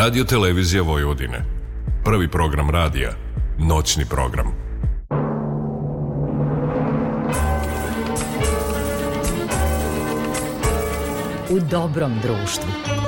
Radio Televizija Vojvodine. Prvi program radija. Noćni program. U dobrom društvu.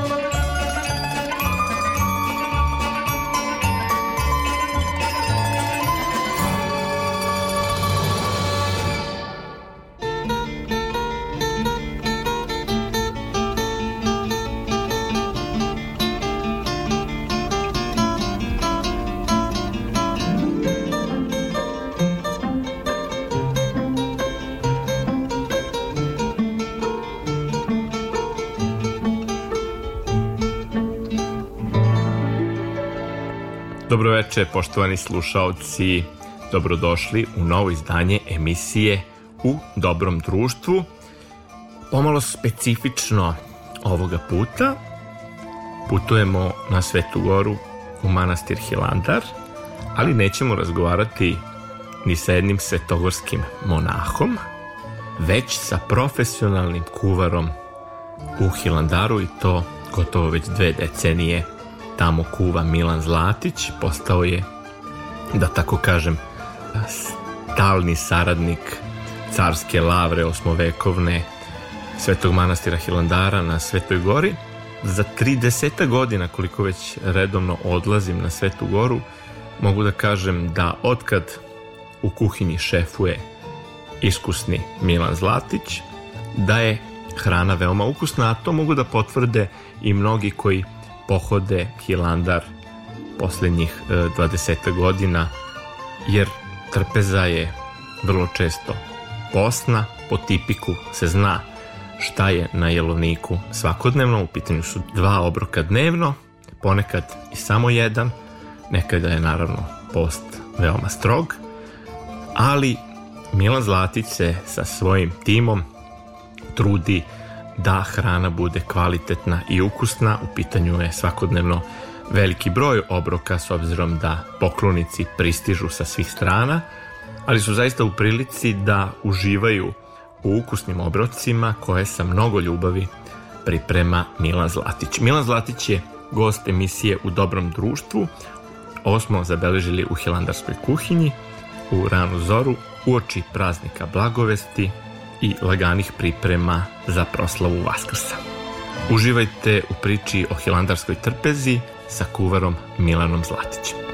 veče, poštovani slušaoci. Dobrodošli u novo izdanje emisije U dobrom društvu. Pomalo specifično ovoga puta. Putujemo na Svetu Goru u manastir Hilandar, ali nećemo razgovarati ni sa jednim svetogorskim monahom, već sa profesionalnim kuvarom u Hilandaru i to gotovo već dve decenije tamo kuva Milan Zlatić, postao je, da tako kažem, stalni saradnik carske lavre osmovekovne Svetog manastira Hilandara na Svetoj gori. Za 30 godina koliko već redovno odlazim na Svetu goru, mogu da kažem da otkad u kuhinji šefuje iskusni Milan Zlatić, da je hrana veoma ukusna, a to mogu da potvrde i mnogi koji pohode Hilandar poslednjih 20 e, godina, jer trpeza je vrlo često posna, po tipiku se zna šta je na jelovniku svakodnevno, u pitanju su dva obroka dnevno, ponekad i samo jedan, nekada je naravno post veoma strog, ali Milan Zlatić se sa svojim timom trudi da hrana bude kvalitetna i ukusna. U pitanju je svakodnevno veliki broj obroka s obzirom da poklonici pristižu sa svih strana, ali su zaista u prilici da uživaju u ukusnim obrocima koje sa mnogo ljubavi priprema Milan Zlatić. Milan Zlatić je gost emisije U dobrom društvu. Ovo smo zabeležili u Hilandarskoj kuhinji u ranu zoru uoči praznika blagovesti i laganih priprema za proslavu Vaskrsa. Uživajte u priči o Hilandarskoj trpezi sa kuvarom Milanom Zlatićem.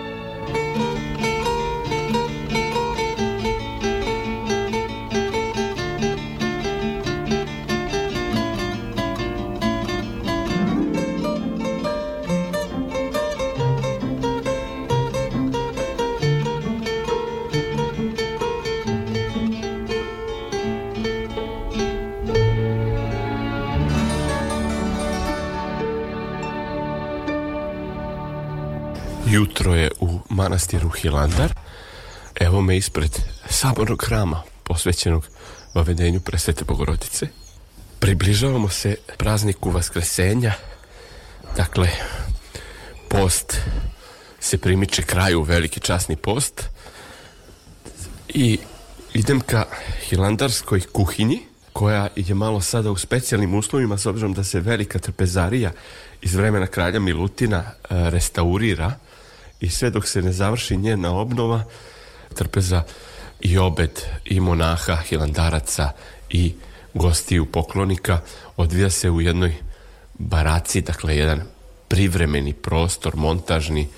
manastiru Hilandar. Evo me ispred sabornog hrama posvećenog vavedenju presvete bogorodice. Približavamo se prazniku Vaskrsenja. Dakle, post se primiče kraju, veliki časni post. I idem ka hilandarskoj kuhinji koja je malo sada u specijalnim uslovima s obzirom da se velika trpezarija iz vremena kralja Milutina eh, restaurira i sve dok se ne završi njena obnova trpeza i obed i monaha, hilandaraca i gostiju poklonika odvija se u jednoj baraci, dakle jedan privremeni prostor, montažni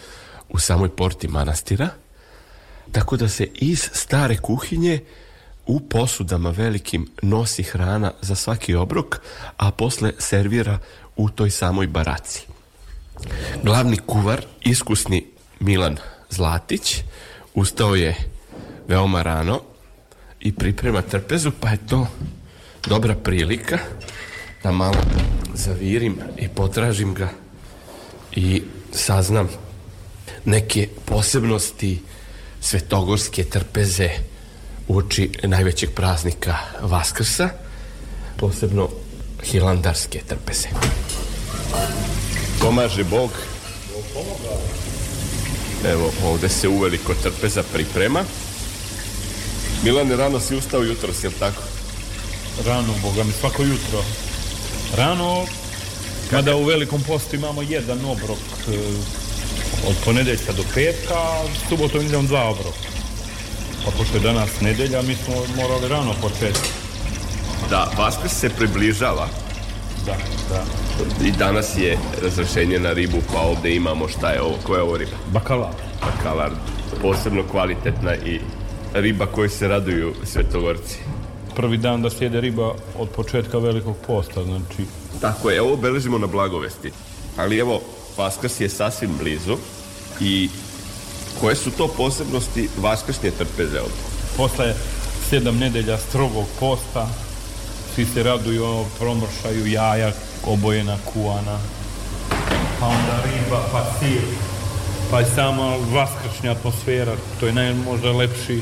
u samoj porti manastira tako da se iz stare kuhinje u posudama velikim nosi hrana za svaki obrok, a posle servira u toj samoj baraci. Glavni kuvar, iskusni Milan Zlatić. Ustao je veoma rano i priprema trpezu, pa je to dobra prilika da malo zavirim i potražim ga i saznam neke posebnosti svetogorske trpeze uoči najvećeg praznika Vaskrsa, posebno hilandarske trpeze. Pomaže Bog Evo, ovde se uveliko trpeza priprema. Milane, rano si ustao jutros, jel tako? Rano, boga mi, svako jutro. Rano, kada u velikom postu imamo jedan obrok e, od ponedeljka do petka, subotom idemo dva obroka. Pa pošto je danas nedelja, mi smo morali rano početi. Da, Vaskrs se približava. Da, da. I danas je razrešenje na ribu, pa ovdje imamo šta je ovo, koja je ovo riba? Bakalar. Bakalar, posebno kvalitetna i riba koju se raduju svetogorci. Prvi dan da sjede riba od početka velikog posta, znači... Tako je, ovo beležimo na blagovesti. Ali evo, Vaskrs je sasvim blizu i koje su to posebnosti Vaskršnje trpeze ovdje? Postaje sedam nedelja strogog posta, svi se raduju ono, promršaju jaja, obojena kuana, pa onda riba, pa sir, pa je sama vaskršnja atmosfera, to je naj, lepši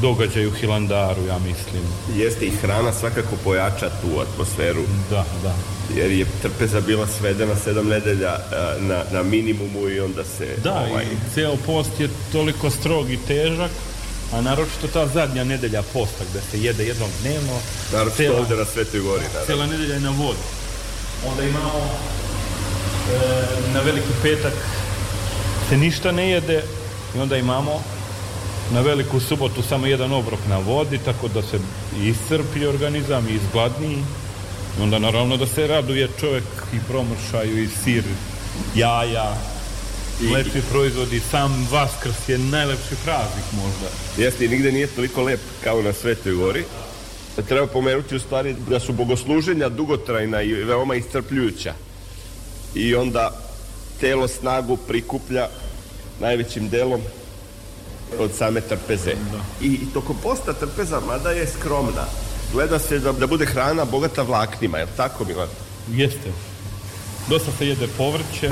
događaj u Hilandaru, ja mislim. Jeste i hrana svakako pojača tu atmosferu. Da, da. Jer je trpeza bila svedena sedam nedelja e, na, na minimumu i onda se... Da, ovaj... i ceo post je toliko strog i težak, a naročito ta zadnja nedelja posta gde se jede jednom dnevno. Naročito ovdje na Svetoj gori. Naravno. Cela nedelja je na vodi. Onda imamo e, na veliki petak se ništa ne jede i onda imamo na veliku subotu samo jedan obrok na vodi, tako da se iscrpi organizam i izgladni. I onda naravno da se raduje čovek i promršaju i sir, jaja, Lepši proizvod i sam Vaskrs je najlepši praznik možda. Jeste, i nigde nije toliko lep kao na Svetoj gori. Treba pomenuti u stvari da su bogosluženja dugotrajna i veoma iscrpljujuća. I onda telo snagu prikuplja najvećim delom od same trpeze. Da. I, I tokom posta trpeza, mada je skromna, gleda se da, da bude hrana bogata vlaknima, je li tako, Milan? Jeste. Dosta se jede povrće,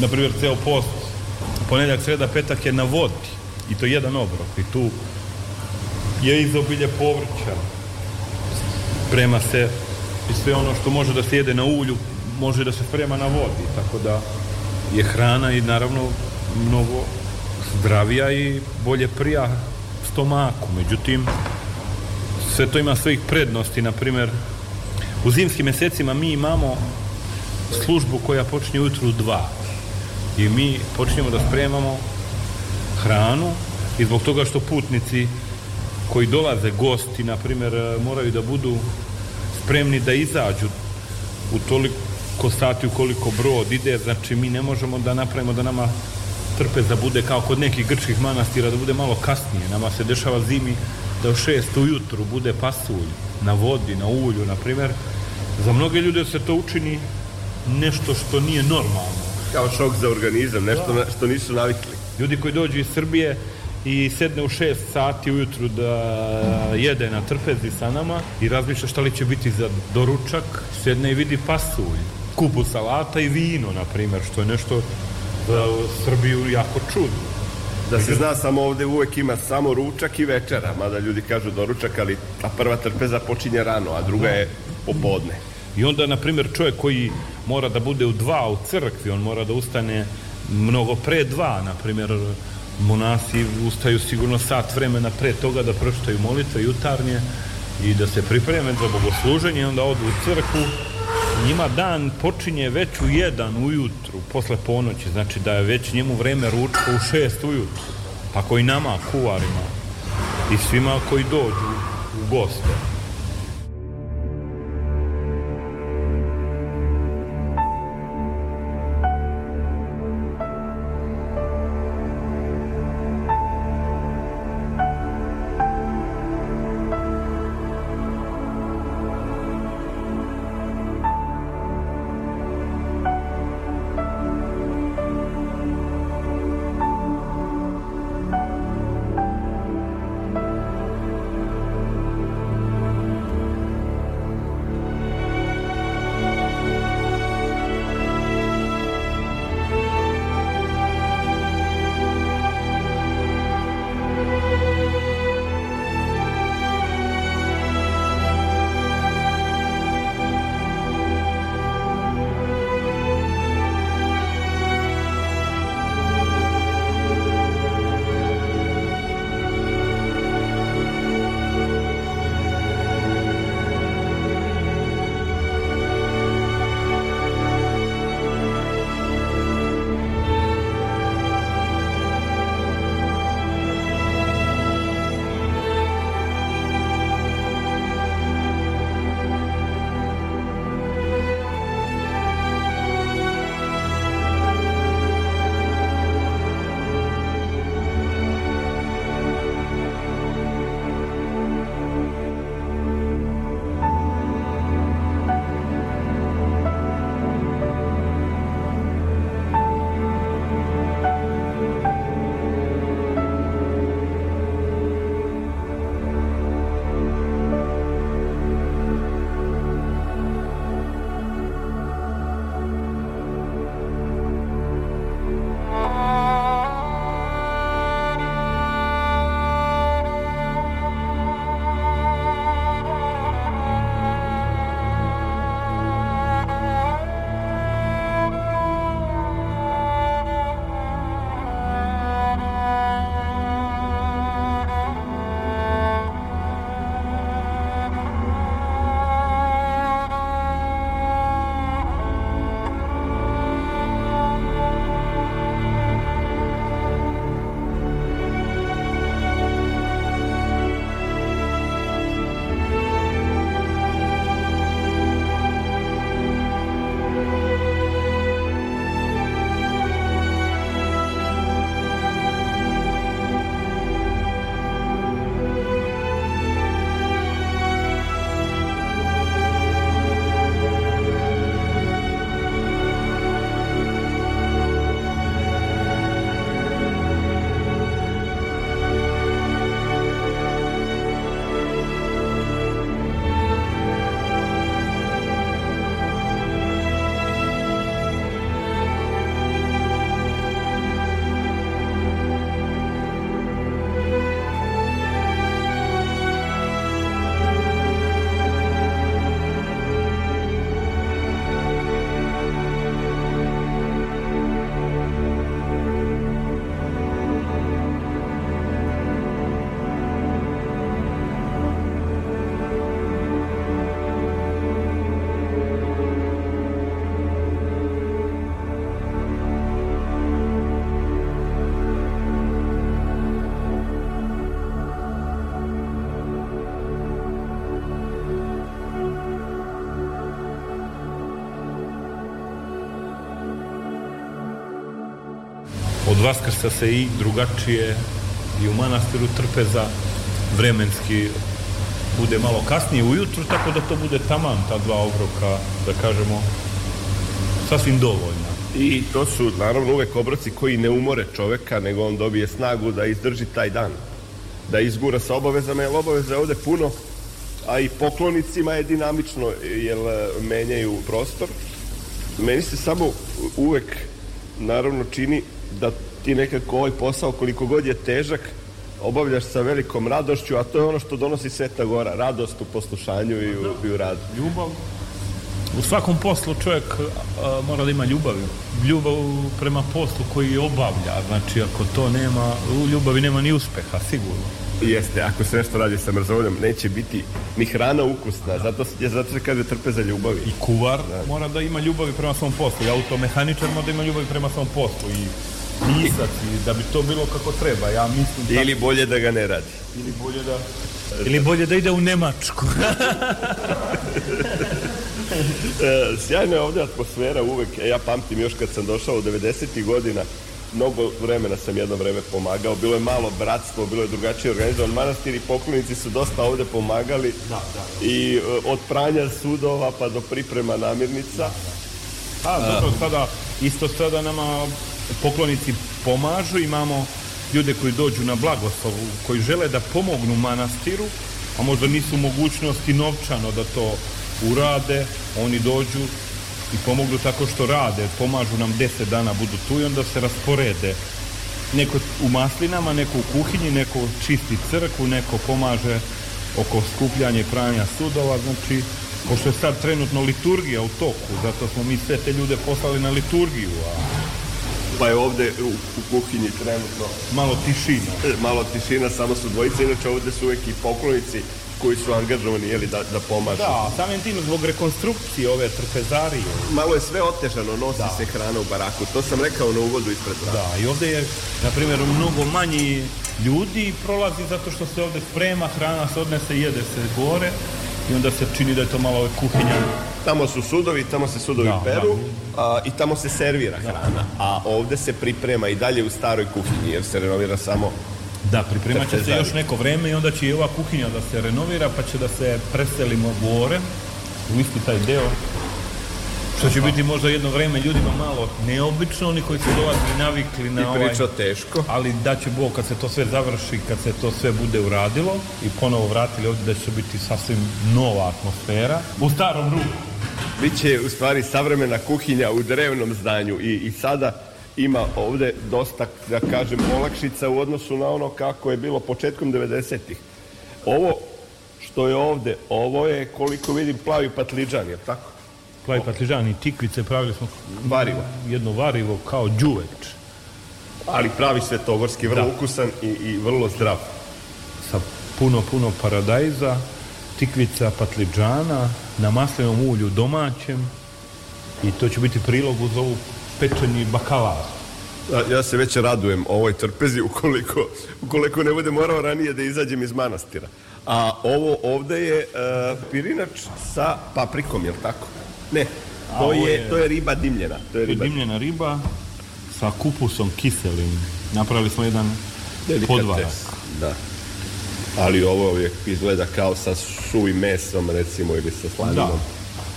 na primjer, ceo post, ponedjak, sreda, petak je na vodi. I to je jedan obrok. I tu je izobilje povrća. Prema se i sve ono što može da se jede na ulju, može da se prema na vodi. Tako da je hrana i naravno mnogo zdravija i bolje prija stomaku. Međutim, sve to ima svojih prednosti. Na primjer, u zimskim mjesecima mi imamo službu koja počinje ujutru u dva i mi počinjemo da spremamo hranu i zbog toga što putnici koji dolaze gosti, na primjer, moraju da budu spremni da izađu u toliko sati ukoliko brod ide, znači mi ne možemo da napravimo da nama trpeza da bude kao kod nekih grčkih manastira, da bude malo kasnije. Nama se dešava zimi da u šest ujutru bude pasulj na vodi, na ulju, na primjer. Za mnoge ljude se to učini nešto što nije normalno kao šok za organizam, nešto da. na, što nisu navikli. Ljudi koji dođu iz Srbije i sedne u 6 sati ujutru da jede na trpezi sa nama i razmišlja šta li će biti za doručak, sedne i vidi pasulj, kupu salata i vino, na primer, što je nešto za Srbiju jako čudno. Da se zna samo ovde uvek ima samo ručak i večera, mada ljudi kažu doručak, ali ta prva trpeza počinje rano, a druga da. je popodne. I onda, na primjer, čovjek koji mora da bude u dva u crkvi, on mora da ustane mnogo pre dva, na primjer, monasi ustaju sigurno sat vremena pre toga da pročitaju molitve jutarnje i da se pripreme za bogosluženje, onda odu u crkvu. Njima dan počinje već u jedan ujutru, posle ponoći, znači da je već njemu vreme ručka u šest ujutru, pa koji nama, kuvarima i svima koji dođu u goste. Vaskrsa se i drugačije i u manastiru Trpeza vremenski bude malo kasnije ujutru, tako da to bude taman ta dva obroka, da kažemo, sasvim dovoljna. I to su naravno uvek obroci koji ne umore čoveka, nego on dobije snagu da izdrži taj dan, da izgura sa obavezama, jer obaveza je ovde puno, a i poklonicima je dinamično, jer e, menjaju prostor. Meni se samo uvek naravno čini da ti nekako ovaj posao koliko god je težak obavljaš sa velikom radošću, a to je ono što donosi Sveta Gora, radost u poslušanju i u, da. i u radu. Ljubav. U svakom poslu čovjek a, mora da ima ljubav. Ljubav prema poslu koji obavlja. Znači, ako to nema, u ljubavi nema ni uspeha, sigurno. Jeste, ako se nešto radi sa mrzovoljom, neće biti ni hrana ukusna, zato, je, zato se kaže trpe za ljubavi. I kuvar da. mora da ima ljubavi prema svom poslu, i automehaničar mora da ima ljubavi prema svom poslu, i pisati, da bi to bilo kako treba, ja mislim... da Ili bolje da ga ne radi. Ili bolje da... Ili bolje da ide u Nemačku. E, sjajna je ovdje atmosfera uvek, e, ja pamtim još kad sam došao u 90. godina, mnogo vremena sam jedno vreme pomagao, bilo je malo bratstvo, bilo je drugačije organizovan manastir i poklonici su dosta ovde pomagali da, da. da. i e, od pranja sudova pa do priprema namirnica. Da, da. Pa, A, zato sada, isto sada nama poklonici pomažu, imamo ljude koji dođu na blagoslovu, koji žele da pomognu manastiru, a možda nisu mogućnosti novčano da to urade, oni dođu i pomognu tako što rade, pomažu nam 10 dana budu tu i onda se rasporede. Neko u maslinama, neko u kuhinji, neko čisti crkvu, neko pomaže oko skupljanja i pranja sudova, znači pošto je sad trenutno liturgija u toku, zato smo mi sve te ljude poslali na liturgiju, a pa je ovde u, u kuhinji trenutno malo tišina. E, malo tišina, samo su dvojice, inače ovde su uvek i poklonici koji su angažovani jeli, da, da pomažu. Da, samim tim zbog rekonstrukcije ove trpezarije. Malo je sve otežano, nosi da. se hrana u baraku. To sam rekao na uvodu ispred vrata. Da, i ovde je, na primjer, mnogo manji ljudi prolazi zato što se ovde sprema hrana se odnese, jede se gore i onda se čini da je to malo kuhinja. Tamo su sudovi, tamo se sudovi da, peru da. A, i tamo se servira da. hrana, a ovde se priprema i dalje u staroj kuhinji jer se renovira samo Da, pripremat će se još neko vreme i onda će i ova kuhinja da se renovira pa će da se preselimo gore u isti taj deo Što će biti možda jedno vreme ljudima malo neobično, oni koji su dolazili navikli na I ovaj... teško. Ali da će Bog kad se to sve završi, kad se to sve bude uradilo i ponovo vratili ovde da će biti sasvim nova atmosfera. U starom ruku. Biće u stvari savremena kuhinja u drevnom zdanju i, i sada ima ovde dosta, da kažem, olakšica u odnosu na ono kako je bilo početkom 90-ih. Ovo što je ovde, ovo je koliko vidim plavi patliđan, je tako? Klaj i tikvice, pravili smo varivo. jedno varivo kao đuveč. Ali pravi svetogorski, vrlo da. ukusan i, i vrlo zdrav. Sa puno, puno paradajza, tikvica patliđana, na maslinom ulju domaćem i to će biti prilog uz ovu pečeni bakalar. Ja se već radujem ovoj trpezi ukoliko, ukoliko ne bude morao ranije da izađem iz manastira. A ovo ovde je uh, pirinač sa paprikom, je li tako? Ne, to, je, je, to je riba dimljena. To je, to riba. dimljena riba sa kupusom kiselim. Napravili smo jedan podvarak. Da. Ali ovo uvijek izgleda kao sa suvim mesom, recimo, ili sa slaninom. Da.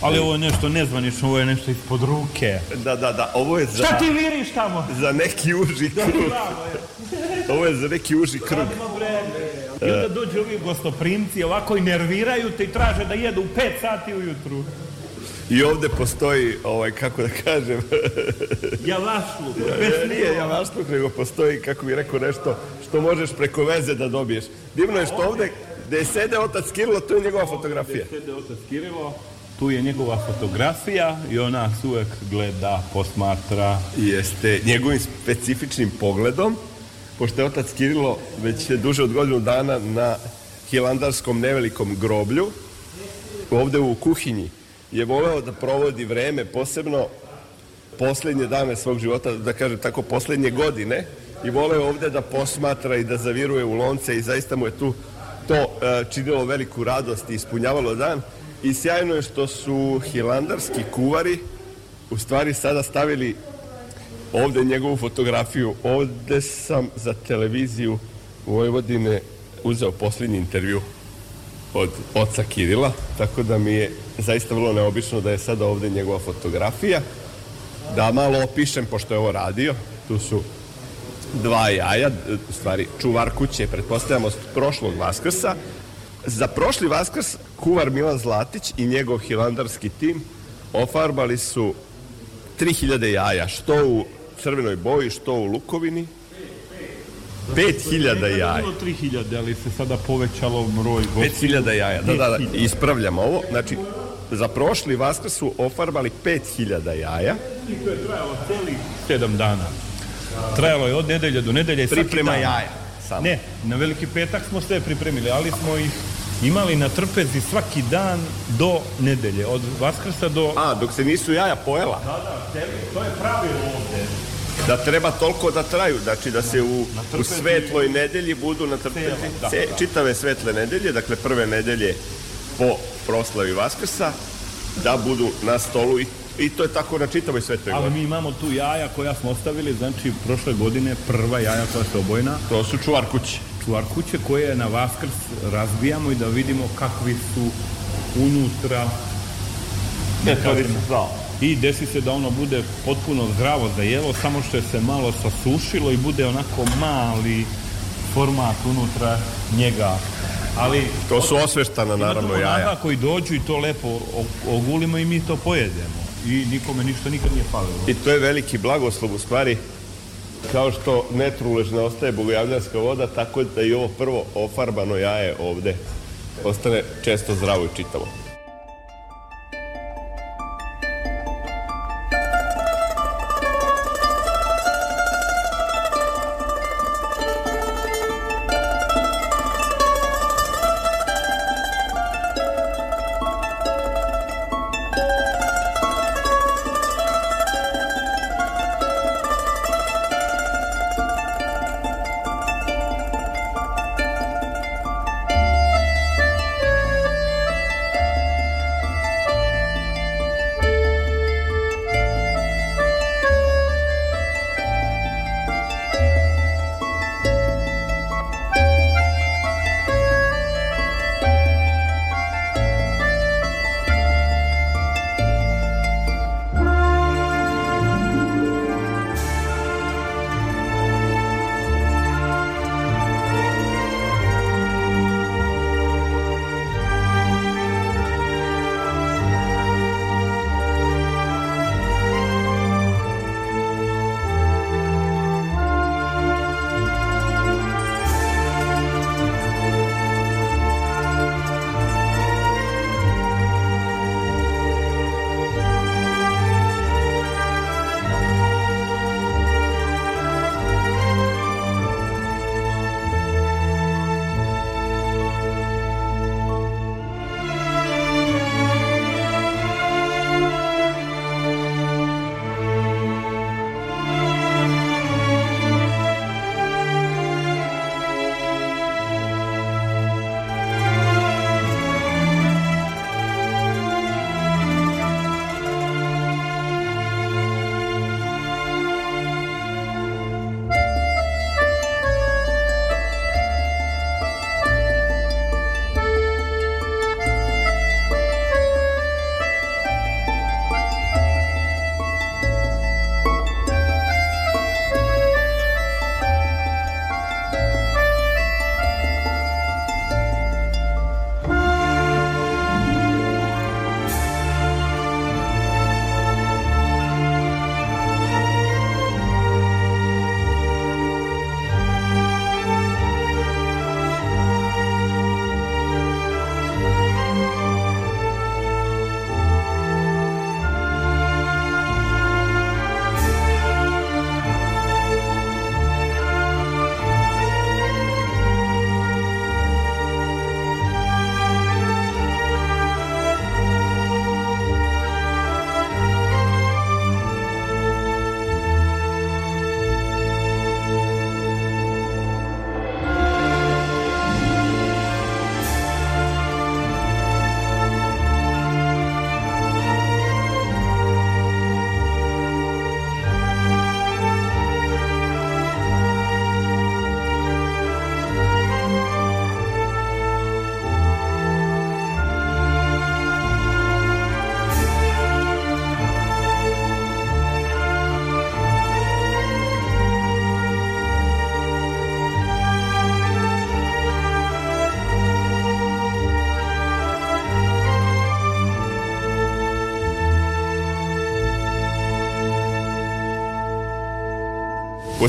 Ali ovo je nešto nezvanično, ovo je nešto ispod ruke. Da, da, da, ovo je za... Šta ti viriš tamo? Za neki uži da, krug. ovo je za neki uži krug. I onda dođu ovi gostoprimci ovako i nerviraju te i traže da jedu u 5 sati ujutru i ovde postoji, ovaj, kako da kažem... javašluk, ja, Nije javašluk, nego postoji, kako bi rekao, nešto što možeš preko veze da dobiješ. Divno je što ovde, gde je sede otac Kirilo, tu je njegova fotografija. Gde sede otac Kirilo, tu je njegova fotografija i ona nas uvek gleda, posmatra. Jeste, njegovim specifičnim pogledom, pošto je otac Kirilo već duže od godinu dana na hilandarskom nevelikom groblju, ovde u kuhinji je voleo da provodi vreme, posebno poslednje dane svog života, da kažem tako, poslednje godine i voleo ovde da posmatra i da zaviruje u lonce i zaista mu je tu to e, činilo veliku radost i ispunjavalo dan i sjajno je što su hilandarski kuvari u stvari sada stavili ovde njegovu fotografiju ovde sam za televiziju Vojvodine uzeo posljednji intervju od oca Kirila, tako da mi je zaista vrlo neobično da je sada ovde njegova fotografija. Da malo opišem, pošto je ovo radio, tu su dva jaja, stvari čuvar kuće, pretpostavljamo prošlog Vaskrsa. Za prošli Vaskrs kuvar Milan Zlatić i njegov hilandarski tim ofarbali su 3000 jaja, što u crvenoj boji, što u lukovini, 5000 jaja. Bilo 3000, ali se sada povećalo broj 5000 jaja, da, da, da, ispravljam ovo. Znači, za prošli Vaskrs su ofarbali 5000 jaja. I to je trajalo celih 7 dana. Trajalo je od nedelje do nedelje. Priprema jaja. Samo. Ne, na veliki petak smo sve pripremili, ali smo ih imali na trpezi svaki dan do nedelje, od Vaskrsa do... A, dok se nisu jaja pojela? Da, da, to je pravilo ovde da treba toliko da traju, znači da se u, u svetloj nedelji budu na se, da. čitave svetle nedelje, dakle prve nedelje po proslavi Vaskrsa, da budu na stolu i i to je tako na čitavoj svetoj godini. Ali mi imamo tu jaja koja smo ostavili, znači prošle godine prva jaja koja su obojna. To su čuvar kuće. Čuvar kuće koje na Vaskrs razbijamo i da vidimo kakvi su unutra. Ne, to da nisam znao i desi se da ono bude potpuno zdravo za jelo, samo što je se malo sasušilo i bude onako mali format unutra njega. Ali, to su osveštana naravno jaja. koji dođu i to lepo ogulimo i mi to pojedemo. I nikome ništa nikad nije falilo. I to je veliki blagoslov u stvari kao što netruležna ostaje bogojavljanska voda, tako da i ovo prvo ofarbano jaje ovde ostane često zdravo i čitavo.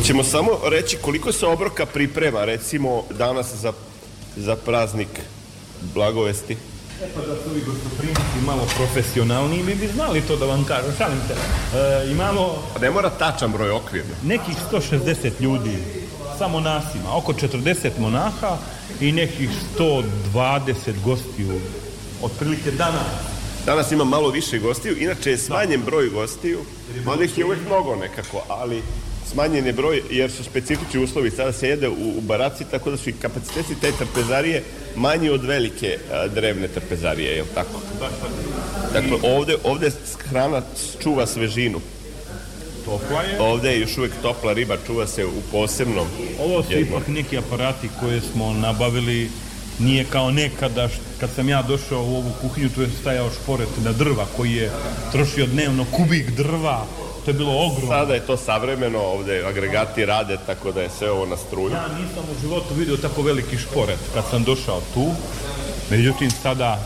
Hoćemo samo reći koliko se obroka priprema, recimo, danas za, za praznik blagovesti? E pa da su vi gostoprimci malo profesionalni mi bi znali to da vam kažem, šalim se. E, imamo... Pa ne mora tačan broj okvirno. Nekih 160 ljudi, samo nas ima, oko 40 monaha i nekih 120 gostiju, otprilike dana. Danas ima malo više gostiju, inače je smanjen da. broj gostiju, mada ih je uvek mnogo nekako, ali smanjen je broj jer su specifični uslovi. Sada se jede u, u baraci tako da su i kapaciteti te trpezarije manji od velike a, drevne trpezarije, je li tako? Dakle, ovde, ovde hrana čuva svežinu. Topla je. Ovde je još uvek topla riba, čuva se u posebnom. Ovo su jedno. ipak neki aparati koje smo nabavili nije kao nekada kad sam ja došao u ovu kuhinju tu je stajao šporet na drva koji je trošio dnevno kubik drva to je bilo ogromno. Sada je to savremeno, ovde agregati rade, tako da je sve ovo na struju. Ja nisam u životu vidio tako veliki šporet kad sam došao tu, međutim sada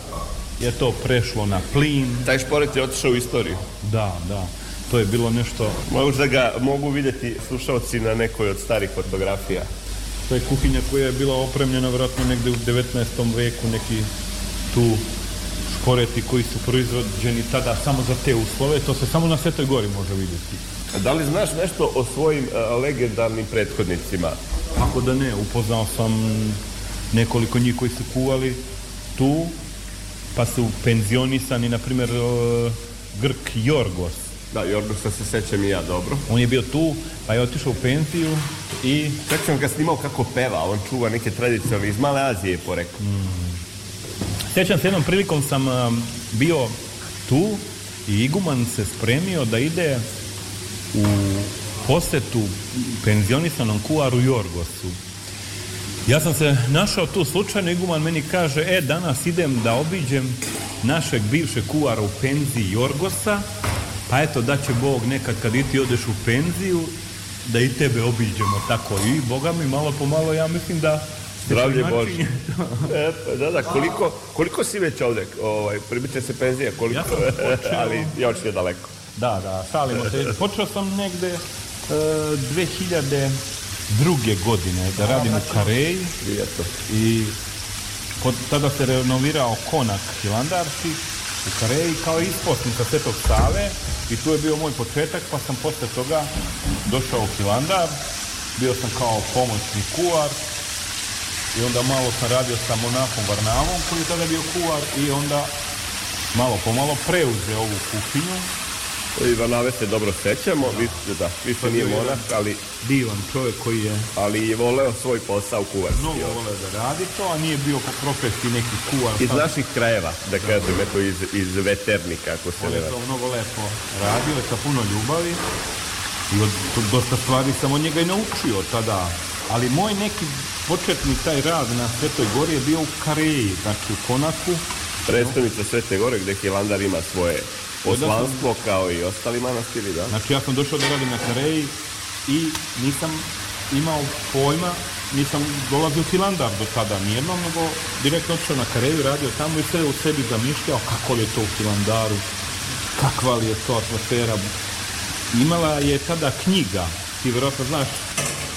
je to prešlo na plin. Taj šporet je otišao u istoriju. Da, da. To je bilo nešto... Možda ga mogu videti slušalci na nekoj od starih fotografija. To je kuhinja koja je bila opremljena vjerojatno negde u 19. veku, neki tu škoreti koji su proizvođeni tada samo za te uslove, to se samo na Svetoj Gori može vidjeti. Da li znaš nešto o svojim uh, legendarnim prethodnicima? Ako da ne, upoznao sam nekoliko njih koji su kuvali tu, pa su penzionisani, na primjer, uh, Grk Jorgos. Da, Jorgosa se sećam i ja dobro. On je bio tu, pa je otišao u penziju i... Čak sam ga snimao kako peva, on čuva neke tradicije iz Male Azije, porekao. Mm. Sjećam se jednom prilikom sam um, bio tu i iguman se spremio da ide u posetu penzionisanom kuaru Jorgosu. Ja sam se našao tu slučajno, iguman meni kaže, e, danas idem da obiđem našeg bivšeg kuara u penziji Jorgosa, pa eto da će Bog nekad kad i ti odeš u penziju, da i tebe obiđemo tako. I Boga mi malo po malo, ja mislim da Zdravlje znači, Bože. E, pa, da, da, koliko, koliko si već ovde? Ovaj, primite se penzija, koliko? Ja počeo... ali još je daleko. Da, da, šalimo se. Počeo sam negde e, uh, 2002. godine da radim u Kareji. I kod, tada se renovirao konak Hilandarski u Kareji kao isposnica Svetog Save i tu je bio moj početak pa sam posle toga došao u Hilandar bio sam kao pomoćni kuvar i onda malo sam radio sa Monakom Varnavom koji je tada bio kuvar i onda malo pomalo preuze ovu kuhinju. I Varnave se dobro sećamo, da. Više, da, više pa nije monah, ali... Divan čovjek koji je... Ali je voleo svoj posao kuvar. Mnogo voleo da radi to, a nije bio po profesi neki kuvar. Iz pa- naših krajeva, da, da kažem, eto iz, iz veternika, ako se On je to mnogo lepo radio, sa puno ljubavi i od, dosta stvari sam od njega i naučio tada ali moj neki početni taj rad na Svetoj Gori je bio u Kareji, znači u Konaku. Predstavnica Svete Gore gdje Hilandar ima svoje poslanstvo kao i ostali manastiri, da? Znači ja sam došao da radim na Kareji i nisam imao pojma, nisam dolazio u Hilandar do tada nijednom, nego direktno otišao na Kareju, radio tamo i sve u sebi zamišljao kako li je to u Hilandaru, kakva li je to atmosfera. Imala je tada knjiga, ti vjerojatno znaš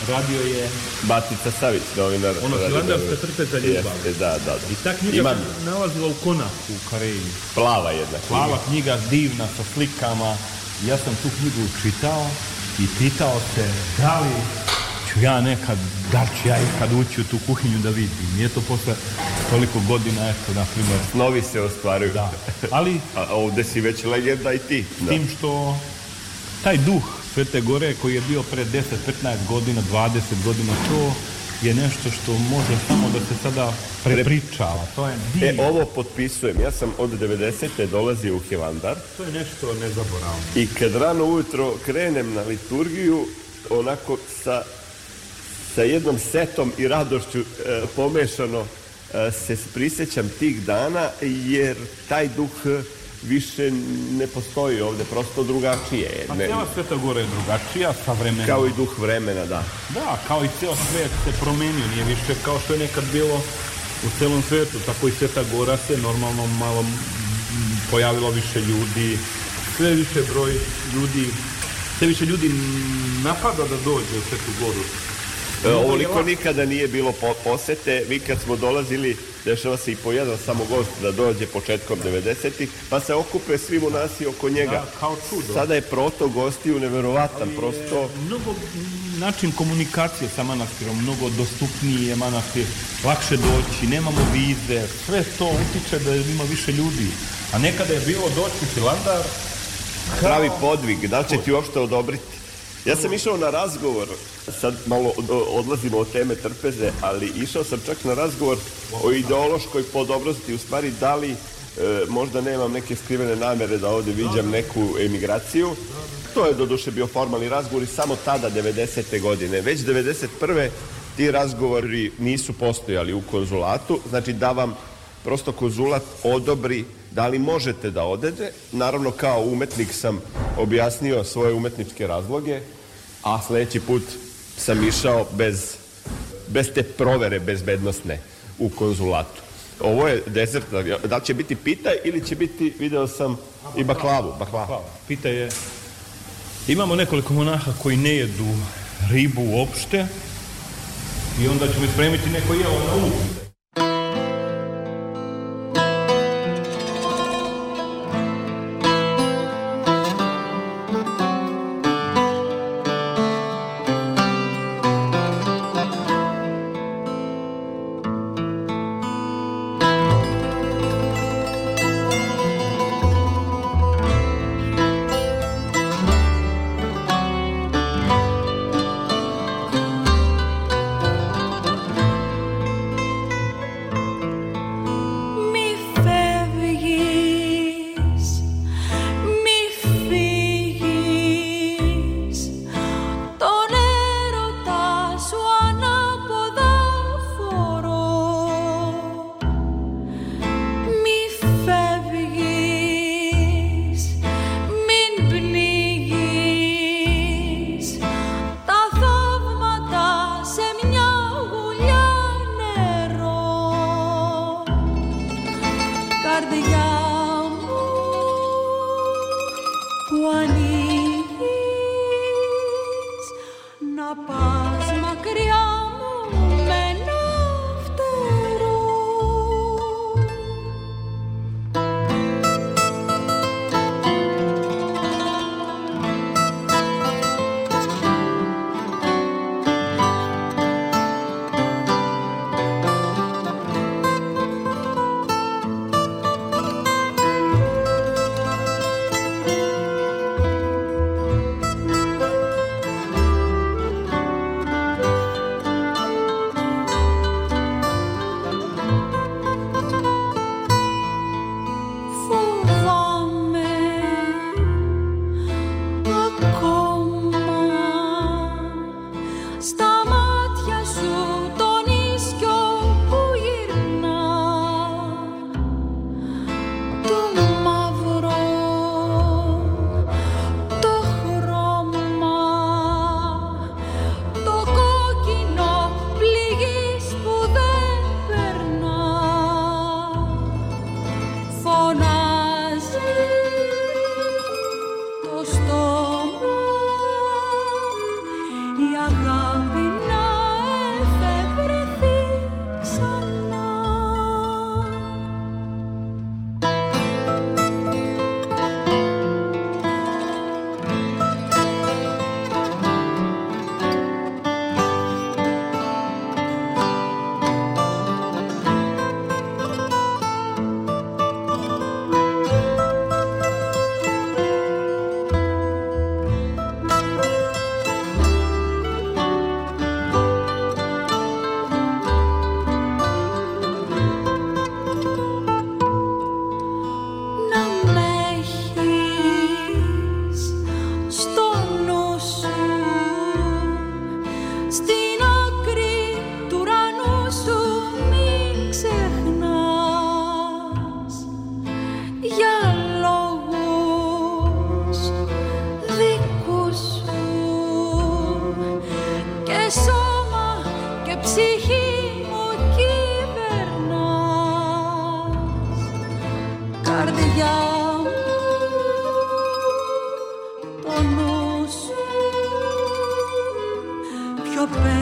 radio je... Batica Savić, da novin radio. Ono, Hilandarska trpeza ljubav. Jeste, da, da, da. I ta knjiga Ima... nalazila u konaku u Kareji. Plava jedna knjiga. Plava knjiga, divna, sa slikama. Ja sam tu knjigu čitao i pitao se da li ću ja nekad, da ću ja ikad ući u tu kuhinju da vidim. Nije to posle toliko godina, eto, na primjer. Novi se ostvaruju. Da. Ali... A ovde si već legenda i ti. Da. Tim što taj duh Svete Gore koji je bio pre 10, 15 godina, 20 godina, to je nešto što može samo da se sada prepričava. To je e, divno. E, ovo potpisujem. Ja sam od 90. dolazio u Hilandar. To je nešto nezaboravno. I kad rano ujutro krenem na liturgiju, onako sa, sa jednom setom i radošću e, pomešano e, se prisjećam tih dana, jer taj duh više ne postoji ovde, prosto drugačije je. Pa cijela Sveta Gora je drugačija sa vremenom. Kao i duh vremena, da. Da, kao i ceo svet se promenio, nije više kao što je nekad bilo u celom svetu, tako i Sveta Gora se normalno malo pojavilo više ljudi, sve više broj ljudi, sve više ljudi napada da dođe u Svetu Goru. E, ovoliko nikada nije bilo posete. Mi kad smo dolazili, dešava se i po jedan samo gost da dođe početkom 90-ih, pa se okupe svi monasi oko njega. Da, kao čudo. Sada je proto gostiju neverovatan, Ali, prosto... Mnogo način komunikacije sa manastirom, mnogo dostupniji je manastir, lakše doći, nemamo vize, sve to utiče da ima više ljudi. A nekada je bilo doći u Hilandar... Kao... Pravi podvig, da li će ti uopšte odobriti? Ja sam išao na razgovor, sad malo e, odlazimo od teme trpeze, ali išao sam čak na razgovor o ideološkoj podobrosti, u stvari da li e, možda nemam neke skrivene namere da ovde viđam neku emigraciju. To je doduše bio formalni razgovor i samo tada, 90. godine. Već 91. ti razgovori nisu postojali u konzulatu, znači da vam prosto konzulat odobri da li možete da odete. Naravno, kao umetnik sam objasnio svoje umetničke razloge, a sledeći put sam išao bez, bez te provere bezbednostne u konzulatu. Ovo je desert, da li će biti pita ili će biti, video sam, i baklavu. Baklava. Pita je, imamo nekoliko monaha koji ne jedu ribu uopšte i onda ćemo spremiti neko jelo na uvu.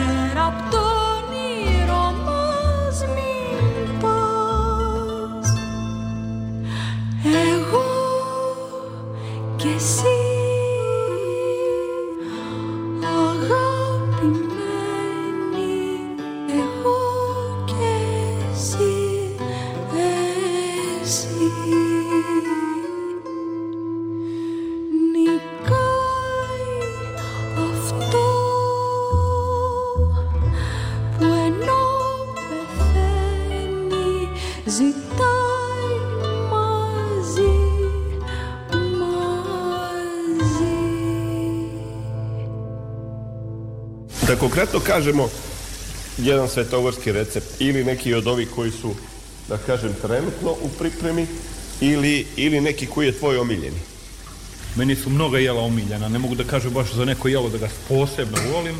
πέρα το konkretno kažemo jedan svetovrski recept ili neki od ovih koji su, da kažem, trenutno u pripremi ili, ili neki koji je tvoj omiljeni? Meni su mnoga jela omiljena, ne mogu da kažem baš za neko jelo da ga posebno volim,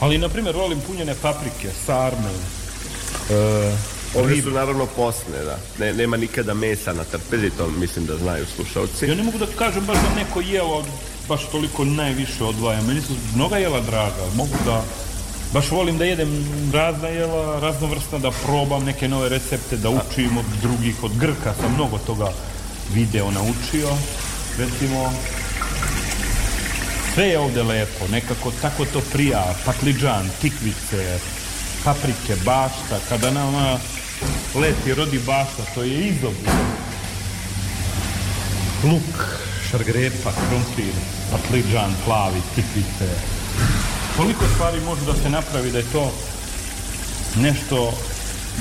ali, na primjer, volim punjene paprike, sarme, e, Ovdje su naravno posne, da. Ne, nema nikada mesa na trpezi, to mislim da znaju slušalci. Ja ne mogu da kažem baš da neko jelo baš toliko najviše odvaja. Meni su mnoga jela draga. Mogu da baš volim da jedem razna jela, raznovrsna, da probam neke nove recepte, da učim od drugih, od Grka sam mnogo toga video naučio, recimo, sve je ovde lepo, nekako tako to prija, patlidžan, tikvice, paprike, bašta, kada nama leti rodi bašta, to je izobno. Luk, šargrepa, krompir, patlidžan, plavi, tikvice, toliko stvari može da se napravi da je to nešto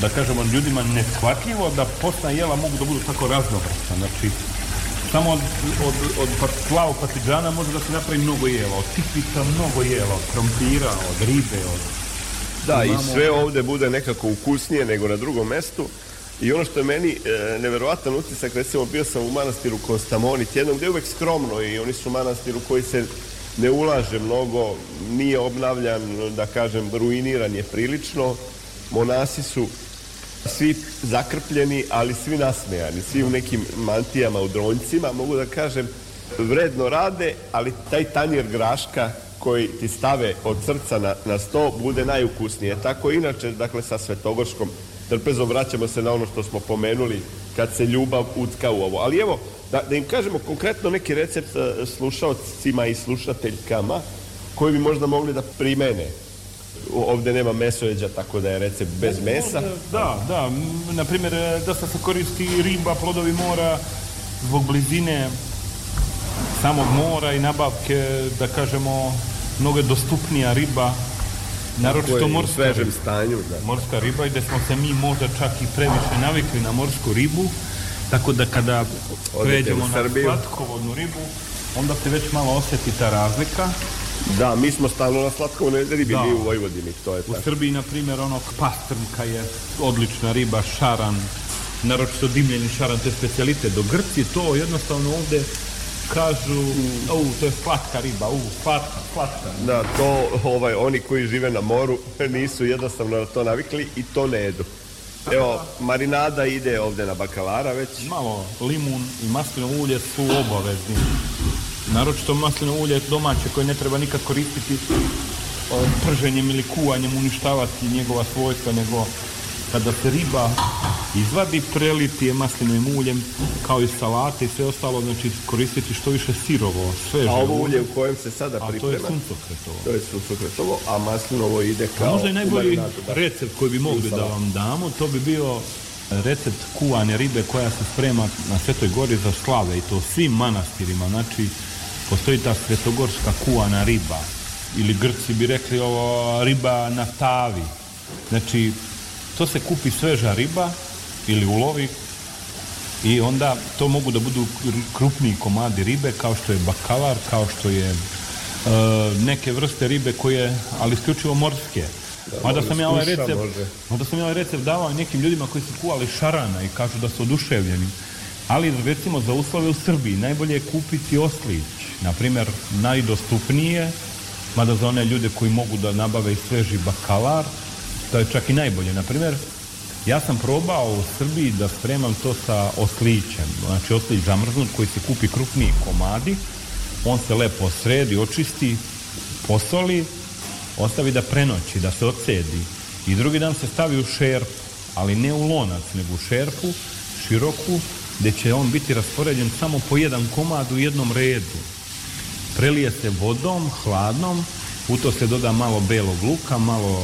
da kažemo ljudima neshvatljivo da postna jela mogu da budu tako raznovrsna Znači, samo od, od, od pa- plavu patidžana može da se napravi mnogo jela, od tipica mnogo jela, od krompira, od ribe, od... Da, Imamo... i sve ovde bude nekako ukusnije nego na drugom mestu. I ono što je meni e, neverovatan utisak, recimo bio sam u manastiru Kostamoni, jednom gde je uvek skromno i oni su manastir u koji se ne ulaže mnogo, nije obnavljan, da kažem, ruiniran je prilično. Monasi su svi zakrpljeni, ali svi nasmejani, svi u nekim mantijama, u dronjcima, mogu da kažem, vredno rade, ali taj tanjer graška koji ti stave od srca na, na sto bude najukusnije. Tako inače, dakle, sa svetogorskom trpezom vraćamo se na ono što smo pomenuli kad se ljubav utka u ovo. Ali evo, da, da im kažemo konkretno neki recept e, slušalcima i slušateljkama koji bi možda mogli da primene ovde nema mesojeđa, tako da je recept bez mesa. Da, da, na primjer, e, dosta se koristi riba, plodovi mora, zbog blizine samog mora i nabavke, da kažemo, mnogo dostupnija riba, naročito morska svežem stanju, da. Morska riba i da smo se mi možda čak i previše navikli na morsku ribu, Tako da kada pređemo na slatkovodnu ribu, onda se već malo osjeti ta razlika. Da, mi smo stalno na slatkovodnoj ribi, da. mi u Vojvodini, to je tako. U Srbiji, na primjer, ono pastrnka je odlična riba, šaran, naročito dimljeni šaran, to je specijalite. Do Grci to jednostavno ovde kažu, mm. u, to je slatka riba, u, slatka, slatka. Da, to, ovaj, oni koji žive na moru nisu jednostavno na to navikli i to ne jedu. Evo, marinada ide ovde na bakalara već. Malo limun i maslinovo ulje su obavezni. Naročito maslinovo ulje domaće koje ne treba nikad koristiti eh, prženjem ili kuvanjem uništavati njegova svojstva, nego kada se riba izvadi, preliti je maslinovim uljem, kao i salate i sve ostalo, znači koristiti što više sirovo, sveže. A ovo ulje u kojem se sada priprema. A to je suncokretovo. To je suncokretovo, a maslinovo ide kao... A možda i najbolji recept koji bi mogli da vam damo, to bi bio recept kuvane ribe koja se sprema na Svetoj gori za slave i to svim manastirima, znači postoji ta svetogorska kuvana riba ili Grci bi rekli ovo riba na tavi znači to se kupi sveža riba ili ulovi i onda to mogu da budu krupniji komadi ribe kao što je bakalar, kao što je uh, neke vrste ribe koje, ali isključivo morske. Da, mada, sam ja ovaj recept, mada sam ja ovaj recept davao nekim ljudima koji su kuvali šarana i kažu da su oduševljeni. Ali recimo za uslove u Srbiji najbolje je kupiti oslić, na primjer najdostupnije, mada za one ljude koji mogu da nabave i sveži bakalar, to je čak i najbolje, na primjer, Ja sam probao u Srbiji da spremam to sa oslićem, znači oslić zamrznut koji se kupi krupniji komadi, on se lepo sredi, očisti, posoli, ostavi da prenoći, da se ocedi i drugi dan se stavi u šerpu, ali ne u lonac, nego u šerpu, široku, gde će on biti raspoređen samo po jedan komad u jednom redu. Prelije se vodom, hladnom, u to se doda malo belog luka, malo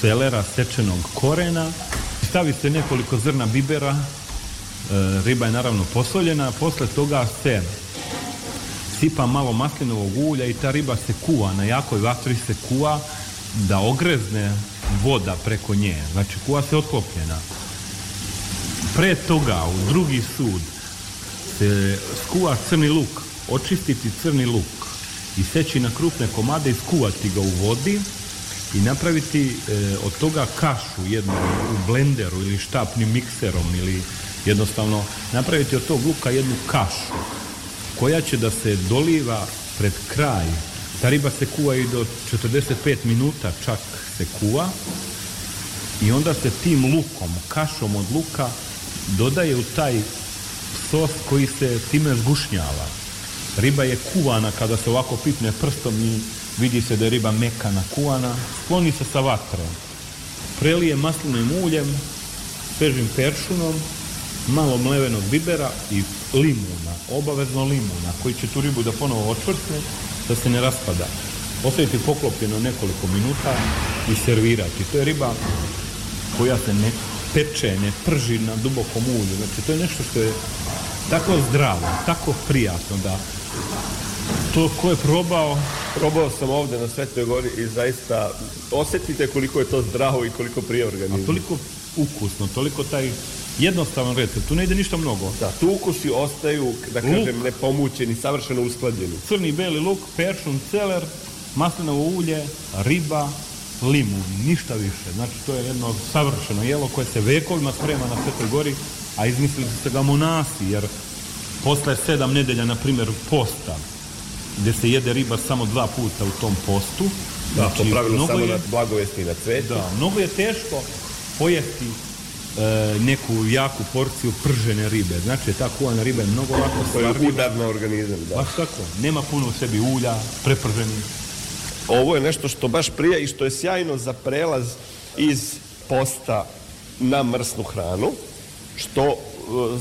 celera, sečenog korena, stavite nekoliko zrna bibera, e, riba je naravno posoljena, posle toga se sipa malo maslinovog ulja i ta riba se kuva, na jakoj vatri se kuva da ogrezne voda preko nje, znači kuva se otkopljena. Pre toga u drugi sud se skuva crni luk, očistiti crni luk i seći na krupne komade i skuvati ga u vodi i napraviti e, od toga kašu jednu u blenderu ili štapnim mikserom ili jednostavno napraviti od tog luka jednu kašu koja će da se doliva pred kraj. Ta riba se kuva i do 45 minuta čak se kuva i onda se tim lukom, kašom od luka dodaje u taj sos koji se time zgušnjava. Riba je kuvana kada se ovako pipne prstom i Vidi se da je riba mekana, kuana, skloni se sa vatre. Prelije maslinim uljem, svežim peršunom, malo mlevenog bibera i limuna, obavezno limuna, koji će tu ribu da ponovo očvrtne, da se ne raspada. Ostaviti poklopljeno nekoliko minuta i servirati. To je riba koja se ne peče, ne prži na dubokom ulju. Znači, to je nešto što je tako zdravo, tako prijatno da To ko je probao? Probao sam ovde na Svetoj gori i zaista osetite koliko je to zdravo i koliko prije organizmu. A toliko ukusno, toliko taj jednostavan recept, tu ne ide ništa mnogo. Da, tu ukusi ostaju, da luk. kažem, nepomućeni, savršeno usklađeni. Crni beli luk, peršun, celer, maslinovo ulje, riba, limun, ništa više. Znači, to je jedno savršeno jelo koje se vekovima sprema na Svetoj gori, a izmislili su se ga monasi, jer posle sedam nedelja, na primjer, posta, gde se jede riba samo dva puta u tom postu. Da, znači, po pravilu samo je, na blagovesti i na cvetu. Da, mnogo je teško pojesti e, neku jaku porciju pržene ribe. Znači, ta kuhana riba je mnogo lako stvar. To je udar na organizam, da. Baš pa tako. Nema puno u sebi ulja, preprženi. Ovo je nešto što baš prija i što je sjajno za prelaz iz posta na mrsnu hranu, što e,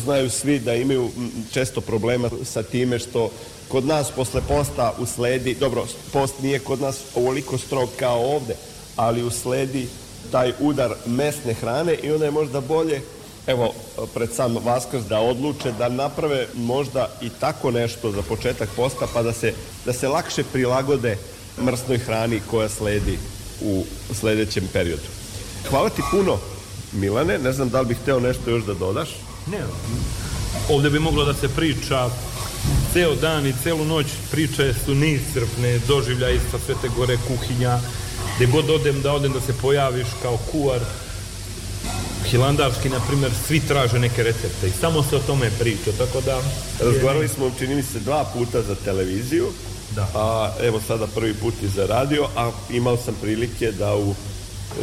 znaju svi da imaju često problema sa time što kod nas posle posta usledi, dobro, post nije kod nas ovoliko strog kao ovde, ali usledi taj udar mesne hrane i onda je možda bolje evo, pred sam Vaskrs da odluče da naprave možda i tako nešto za početak posta pa da se, da se lakše prilagode mrsnoj hrani koja sledi u sledećem periodu. Hvala ti puno, Milane. Ne znam da li bih hteo nešto još da dodaš. Ne, ovde bi moglo da se priča ceo dan i celu noć priče su neiscrpne, doživlja sa Svete Gore kuhinja, gde god odem da odem da se pojaviš kao kuar, hilandarski, na primer, svi traže neke recepte i samo se o tome priča, tako da... Razgovarali smo, čini mi se, dva puta za televiziju, da. a evo sada prvi put i za radio, a imao sam prilike da u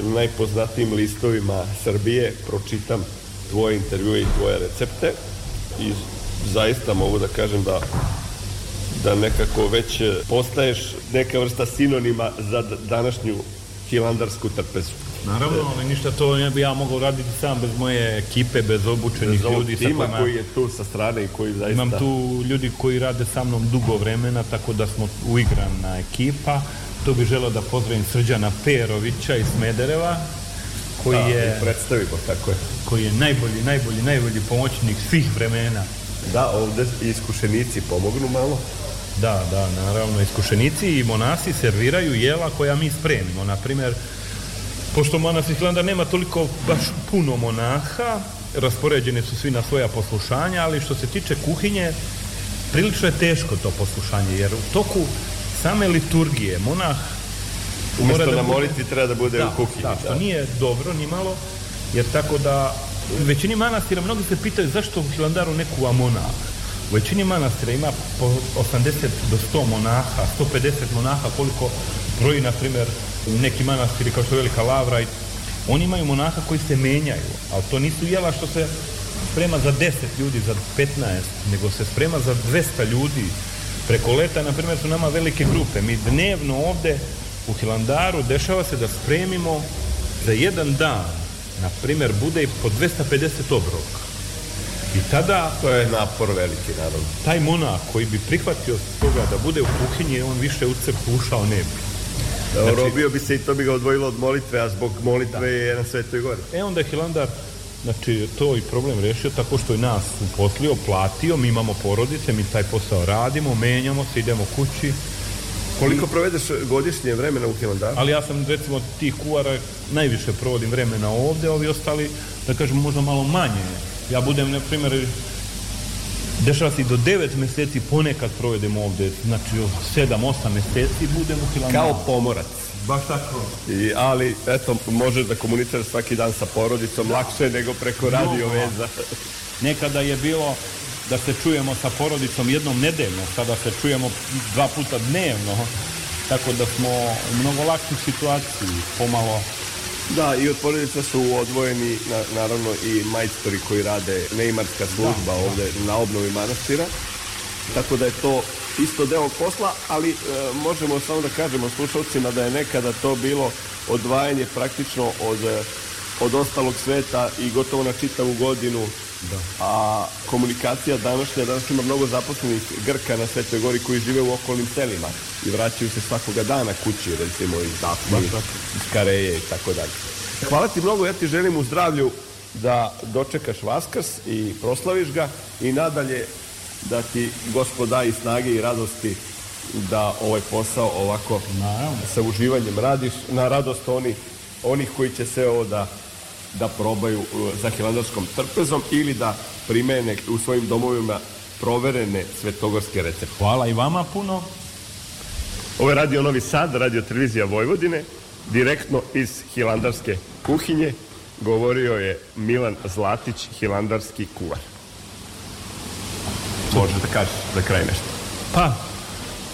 najpoznatijim listovima Srbije pročitam tvoje intervjue i tvoje recepte i zaista mogu da kažem da da nekako već e, postaješ neka vrsta sinonima za današnju hilandarsku trpezu. Naravno, e. ali ništa to ne bi ja mogao raditi sam bez moje ekipe, bez obučenih bez ljudi. Bez kojima... koji je tu sa strane i koji zaista... Imam tu ljudi koji rade sa mnom dugo vremena, tako da smo uigrana ekipa. Tu bih želeo da pozdravim Srđana Perovića iz Smedereva, koji da, je... Predstavimo, tako je. Koji je najbolji, najbolji, najbolji pomoćnik svih vremena da ovde iskušenici pomognu malo. Da, da, naravno, iskušenici i monasi serviraju jela koja mi spremimo. Naprimer, pošto manasih landa nema toliko baš puno monaha, raspoređeni su svi na svoja poslušanja, ali što se tiče kuhinje, prilično je teško to poslušanje, jer u toku same liturgije monah Umesto da na molitvi treba da bude da, u kuhinji. Da, što da. nije dobro ni malo, jer tako da U većini manastira, mnogi se pitaju zašto u Hilandaru neku amona. U većini manastira ima po 80 do 100 monaha, 150 monaha, koliko broji, na primjer, neki manastiri kao što je Velika Lavra. Oni imaju monaha koji se menjaju, ali to nisu jela što se sprema za 10 ljudi, za 15, nego se sprema za 200 ljudi. Preko leta, na primjer, su nama velike grupe. Mi dnevno ovde u Hilandaru dešava se da spremimo za jedan dan na primer, bude i po 250 obroka. I tada... To je napor veliki, naravno. Taj monah koji bi prihvatio toga da bude u kuhinji, on više u crkvu ušao ne bi. Da, znači, robio bi se i to bi ga odvojilo od molitve, a zbog molitve da. je na svetoj gori. E onda je Hilandar znači, to i problem rešio tako što je nas uposlio, platio, mi imamo porodice, mi taj posao radimo, menjamo se, idemo kući, Koliko provedeš godišnje vremena u Hilandaru? Ali ja sam recimo od tih kuara najviše provodim vremena ovde, ovi ostali da kažem možda malo manje. Ja budem na primjer dešava se i do 9 meseci ponekad provedem ovde, znači 7-8 meseci budem u Hilandaru. Kao pomorac. Baš tako. I, ali, eto, možeš da komuniciraš svaki dan sa porodicom, lakše nego preko radio veza. Nekada je bilo da se čujemo sa porodicom jednom nedeljno, sada se čujemo dva puta dnevno, tako da smo u mnogo lakšoj situaciji, pomalo da, i od porodica su odvojeni na, naravno i majstori koji rade neimarska služba da, ovdje da. na obnovi manastira. Tako da je to isto deo posla, ali e, možemo samo da kažemo slušalcima da je nekada to bilo odvajanje praktično od, e, od ostalog sveta i gotovo na čitavu godinu Da. A komunikacija današnja, danas ima mnogo zaposlenih Grka na Svetoj Gori koji žive u okolnim selima i vraćaju se svakoga dana kući, recimo iz Afni, iz Kareje i tako dalje. Hvala ti mnogo, ja ti želim u zdravlju da dočekaš Vaskrs i proslaviš ga i nadalje da ti gospoda i snage i radosti da ovaj posao ovako Naravno. sa uživanjem radiš na radost onih, onih koji će sve ovo da da probaju e, za hilandarskom trpezom ili da primene u svojim domovima proverene svetogorske recepte. Hvala i vama puno. Ovo je Radio Novi Sad, Radio Televizija Vojvodine, direktno iz hilandarske kuhinje. Govorio je Milan Zlatić, hilandarski kuvar. Može da kažeš za kraj nešto? Pa,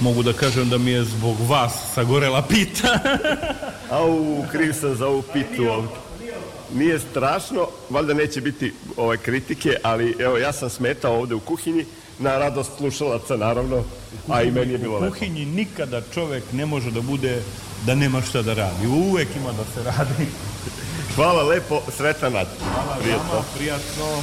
mogu da kažem da mi je zbog vas sagorela pita. Au, kriv sam za ovu pitu ovdje nije strašno, valjda neće biti ove ovaj, kritike, ali evo ja sam smetao ovde u kuhinji, na radost slušalaca naravno, kuhinji, a i meni je bilo lepo. U kuhinji lepo. nikada čovek ne može da bude da nema šta da radi. Uvek ima da se radi. Hvala lepo, sretan nad. Hvala prijatno. vama, prijatno.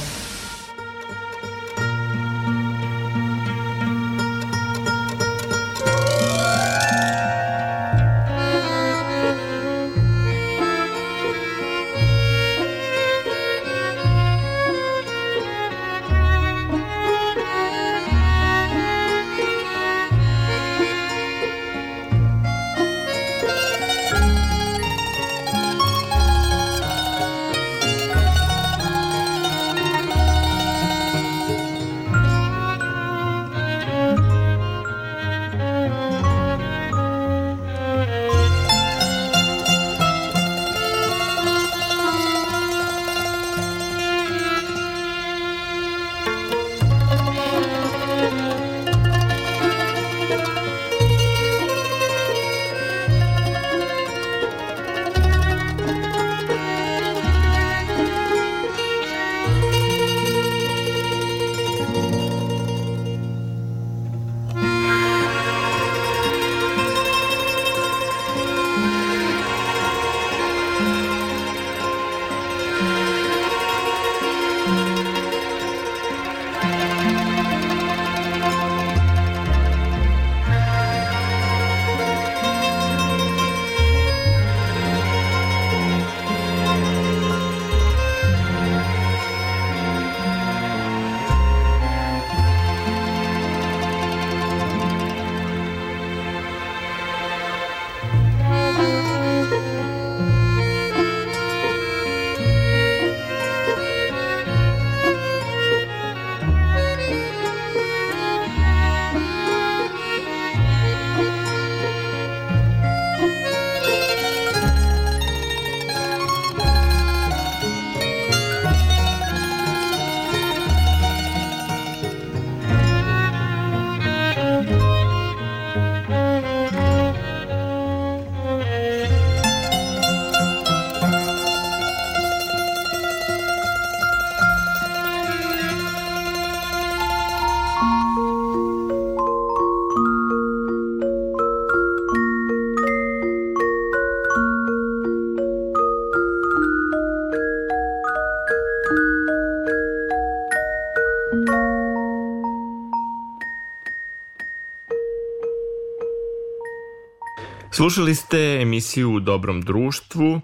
Slušali ste emisiju U dobrom društvu.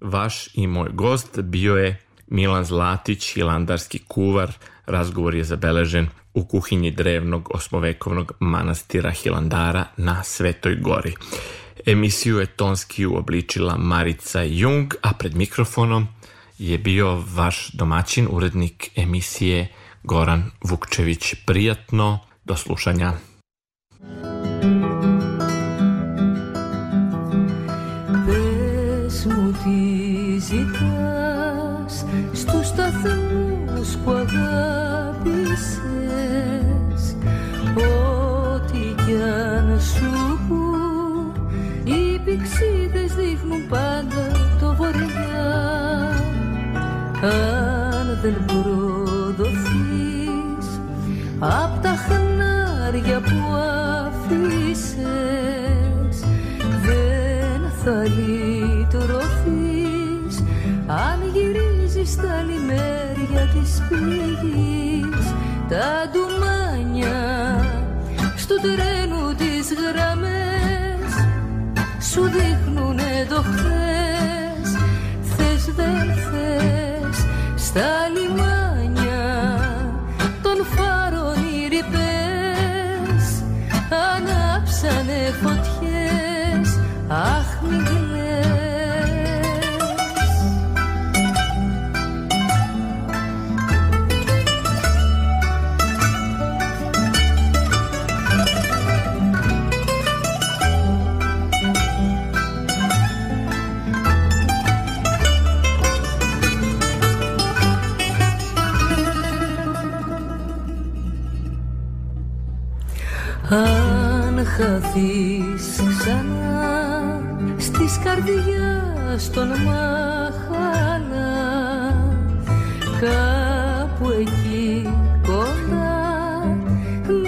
Vaš i moj gost bio je Milan Zlatić, hilandarski kuvar. Razgovor je zabeležen u kuhinji drevnog osmovekovnog manastira Hilandara na Svetoj gori. Emisiju je tonski uobličila Marica Jung, a pred mikrofonom je bio vaš domaćin, urednik emisije Goran Vukčević. Prijatno, do slušanja. χέρια που αφήσες δεν θα λυτρωθείς αν γυρίζεις τα λιμέρια της πληγής τα ντουμάνια στο τρένου τις γραμμές σου δείχνουνε το χθες θες δεν θες στα λιμάνια Αν χαθείς ξανά Στις καρδιάς των μαχαλά Κάπου εκεί κοντά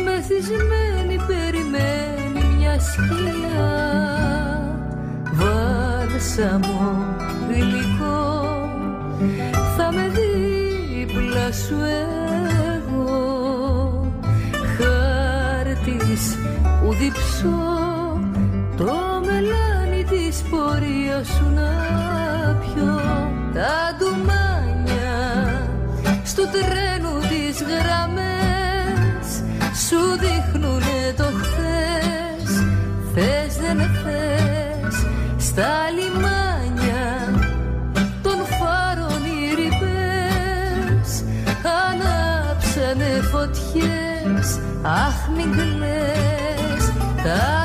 Μεθυσμένη περιμένει μια σκιά Βάλσαμο γλυκό Θα με δίπλα σου διψώ Το μελάνι της πορεία σου να πιω Τα ντουμάνια στο τρένου τις γραμμές Σου δείχνουνε το χθες Θες δεν θες στα λιμάνια Των φάρων οι ρηπές Ανάψανε φωτιές Αχ μην κλαις The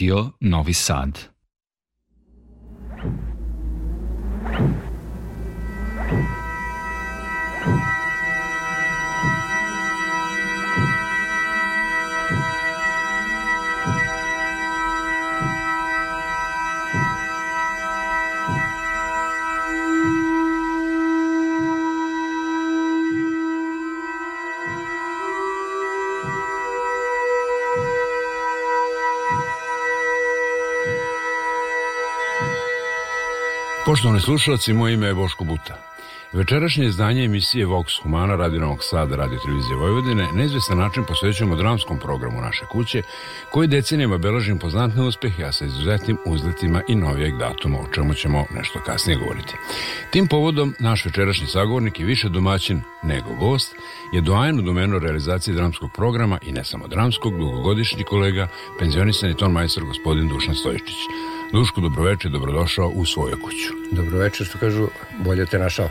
Radio Novi Sad. Poštovani slušalci, moje ime je Boško Buta. Večerašnje izdanje emisije Vox Humana Radio Novog Sada, Radio Televizije Vojvodine na izvestan način posvećujemo dramskom programu naše kuće, koji decenijama beleži poznatne uspehe, a sa izuzetnim uzletima i novijeg datuma, o čemu ćemo nešto kasnije govoriti. Tim povodom, naš večerašnji sagovornik i više domaćin nego gost je doajen u domenu realizacije dramskog programa i ne samo dramskog, dugogodišnji kolega, penzionisan ton majstor gospodin Dušan Stojičić. Duško, dobroveče, dobrodošao u svoju kuću. Dobroveče, što kažu, bolje te našao.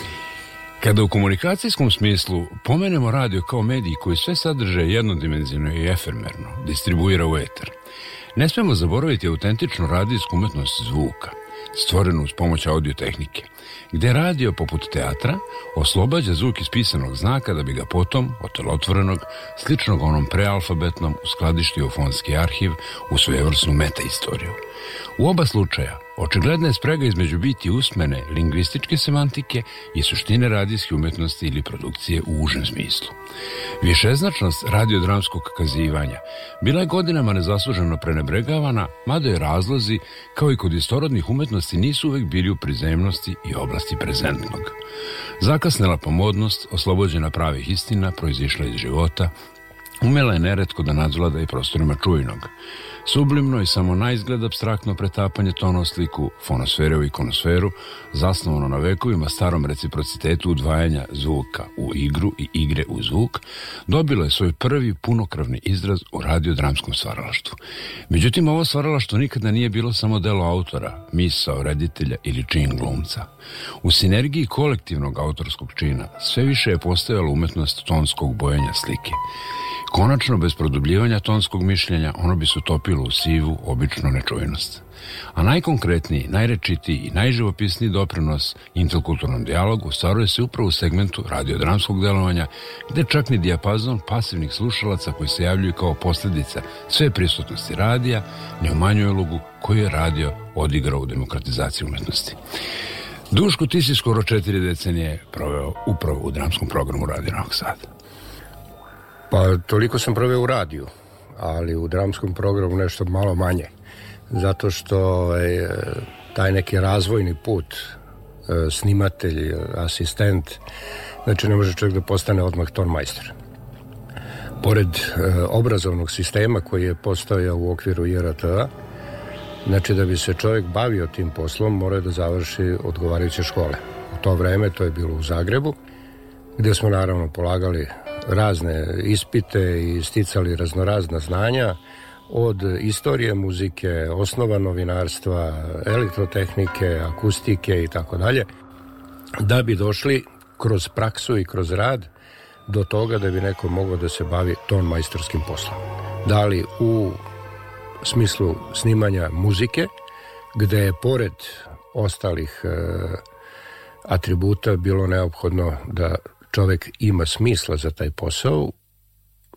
Kada u komunikacijskom smislu pomenemo radio kao medij koji sve sadrže jednodimenzivno i efemerno distribuira u eter, ne smemo zaboraviti autentičnu radijsku umetnost zvuka, stvorenu uz pomoć audio tehnike – gde radio poput teatra oslobađa zvuk iz pisanog znaka da bi ga potom, otelotvorenog, sličnog onom prealfabetnom, uskladištio u fonski arhiv u svojevrsnu metaistoriju. U oba slučaja, Očigledna je sprega između biti usmene lingvističke semantike i suštine radijske umetnosti ili produkcije u užem smislu. Višeznačnost radiodramskog kazivanja bila je godinama nezasluženo prenebregavana, mada je razlozi, kao i kod istorodnih umetnosti, nisu uvek bili u prizemnosti i oblasti prezentnog. Zakasnela pomodnost, oslobođena pravih istina, proizišla iz života, umela je neretko da nadzvlada i prostorima čujnog. Sublimno i samo na izgled abstraktno pretapanje tona u sliku fonosfere u ikonosferu, zasnovano na vekovima starom reciprocitetu udvajanja zvuka u igru i igre u zvuk, dobilo je svoj prvi punokravni izraz u radiodramskom stvaralaštvu. Međutim, ovo stvaralaštvo nikada nije bilo samo delo autora, misao, reditelja ili čin glumca. U sinergiji kolektivnog autorskog čina sve više je postojala umetnost tonskog bojenja slike. Konačno, bez produbljivanja tonskog mišljenja, ono bi se utopilo u sivu, običnu nečujnost. A najkonkretniji, najrečitiji i najživopisniji doprinos interkulturnom dijalogu stvaruje se upravo u segmentu radiodramskog delovanja, gde čak ni dijapazon pasivnih slušalaca koji se javljuju kao posljedica sve prisutnosti radija ne umanjuje ulogu koju je radio odigrao u demokratizaciji umetnosti. Duško, ti si skoro četiri decenije proveo upravo u dramskom programu Radio Novog Sada. Pa toliko sam proveo u radiju, ali u dramskom programu nešto malo manje. Zato što je ovaj, taj neki razvojni put eh, snimatelj, asistent, znači ne može čovjek da postane odmah tonmajster. Pored eh, obrazovnog sistema koji je postojao u okviru irt znači da bi se čovjek bavio tim poslom, mora da završi odgovarajuće škole. U to vreme to je bilo u Zagrebu, gde smo naravno polagali razne ispite i sticali raznorazna znanja od istorije muzike, osnova novinarstva, elektrotehnike, akustike i tako dalje, da bi došli kroz praksu i kroz rad do toga da bi neko mogao da se bavi ton majstorskim poslom. Da li u smislu snimanja muzike, gde je pored ostalih e, atributa bilo neophodno da čovek ima smisla za taj posao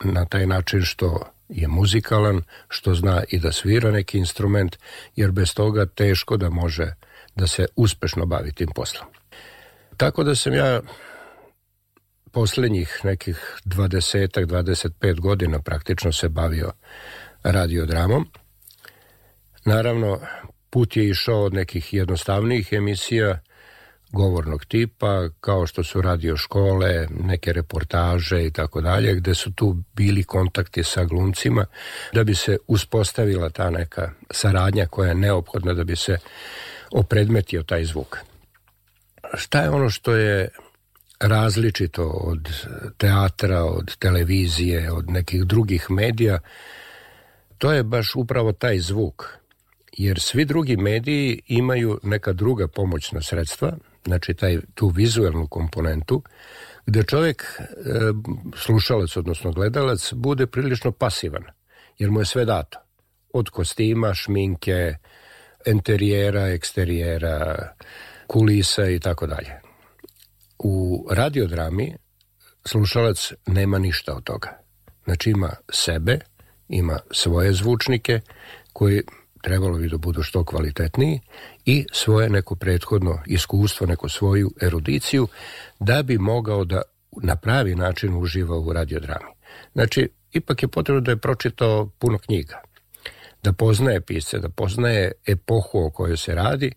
na taj način što je muzikalan, što zna i da svira neki instrument, jer bez toga teško da može da se uspešno bavi tim poslom. Tako da sam ja poslednjih nekih 20 25 godina praktično se bavio radiodramom. Naravno, put je išao od nekih jednostavnijih emisija govornog tipa, kao što su radio škole, neke reportaže i tako dalje, gde su tu bili kontakti sa glumcima, da bi se uspostavila ta neka saradnja koja je neophodna da bi se opredmetio taj zvuk. Šta je ono što je različito od teatra, od televizije, od nekih drugih medija, to je baš upravo taj zvuk, jer svi drugi mediji imaju neka druga pomoćna sredstva, znači taj, tu vizuelnu komponentu, gde čovek, e, slušalac, odnosno gledalac, bude prilično pasivan, jer mu je sve dato. Od kostima, šminke, enterijera, eksterijera, kulisa i tako dalje. U radiodrami slušalac nema ništa od toga. Znači ima sebe, ima svoje zvučnike koji trebalo bi da budu što kvalitetniji i svoje neko prethodno iskustvo, neku svoju erudiciju da bi mogao da na pravi način uživa u radiodrami. Znači, ipak je potrebno da je pročitao puno knjiga, da poznaje pisce, da poznaje epohu o kojoj se radi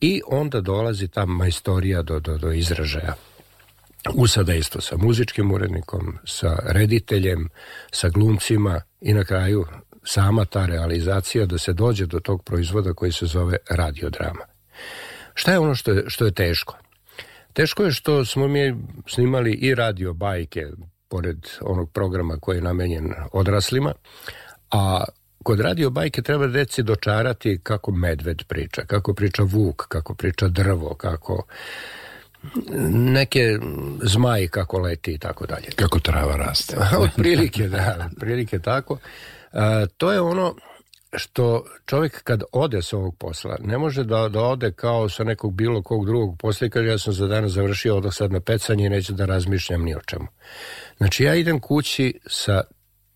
i onda dolazi ta majstorija do, do, do izražaja u sadejstvu sa muzičkim urednikom, sa rediteljem, sa glumcima i na kraju sama ta realizacija da se dođe do tog proizvoda koji se zove radiodrama. Šta je ono što je, što je teško? Teško je što smo mi snimali i radio bajke pored onog programa koji je namenjen odraslima, a kod radio bajke treba deci dočarati kako medved priča, kako priča vuk, kako priča drvo, kako neke zmaji kako leti i tako dalje. Kako trava raste. Otprilike, da, prilike tako. E, to je ono što čovjek kad ode sa ovog posla, ne može da, da ode kao sa nekog bilo kog drugog posla i kaže ja sam za danas završio, odah sad na pecanje i neću da razmišljam ni o čemu. Znači ja idem kući sa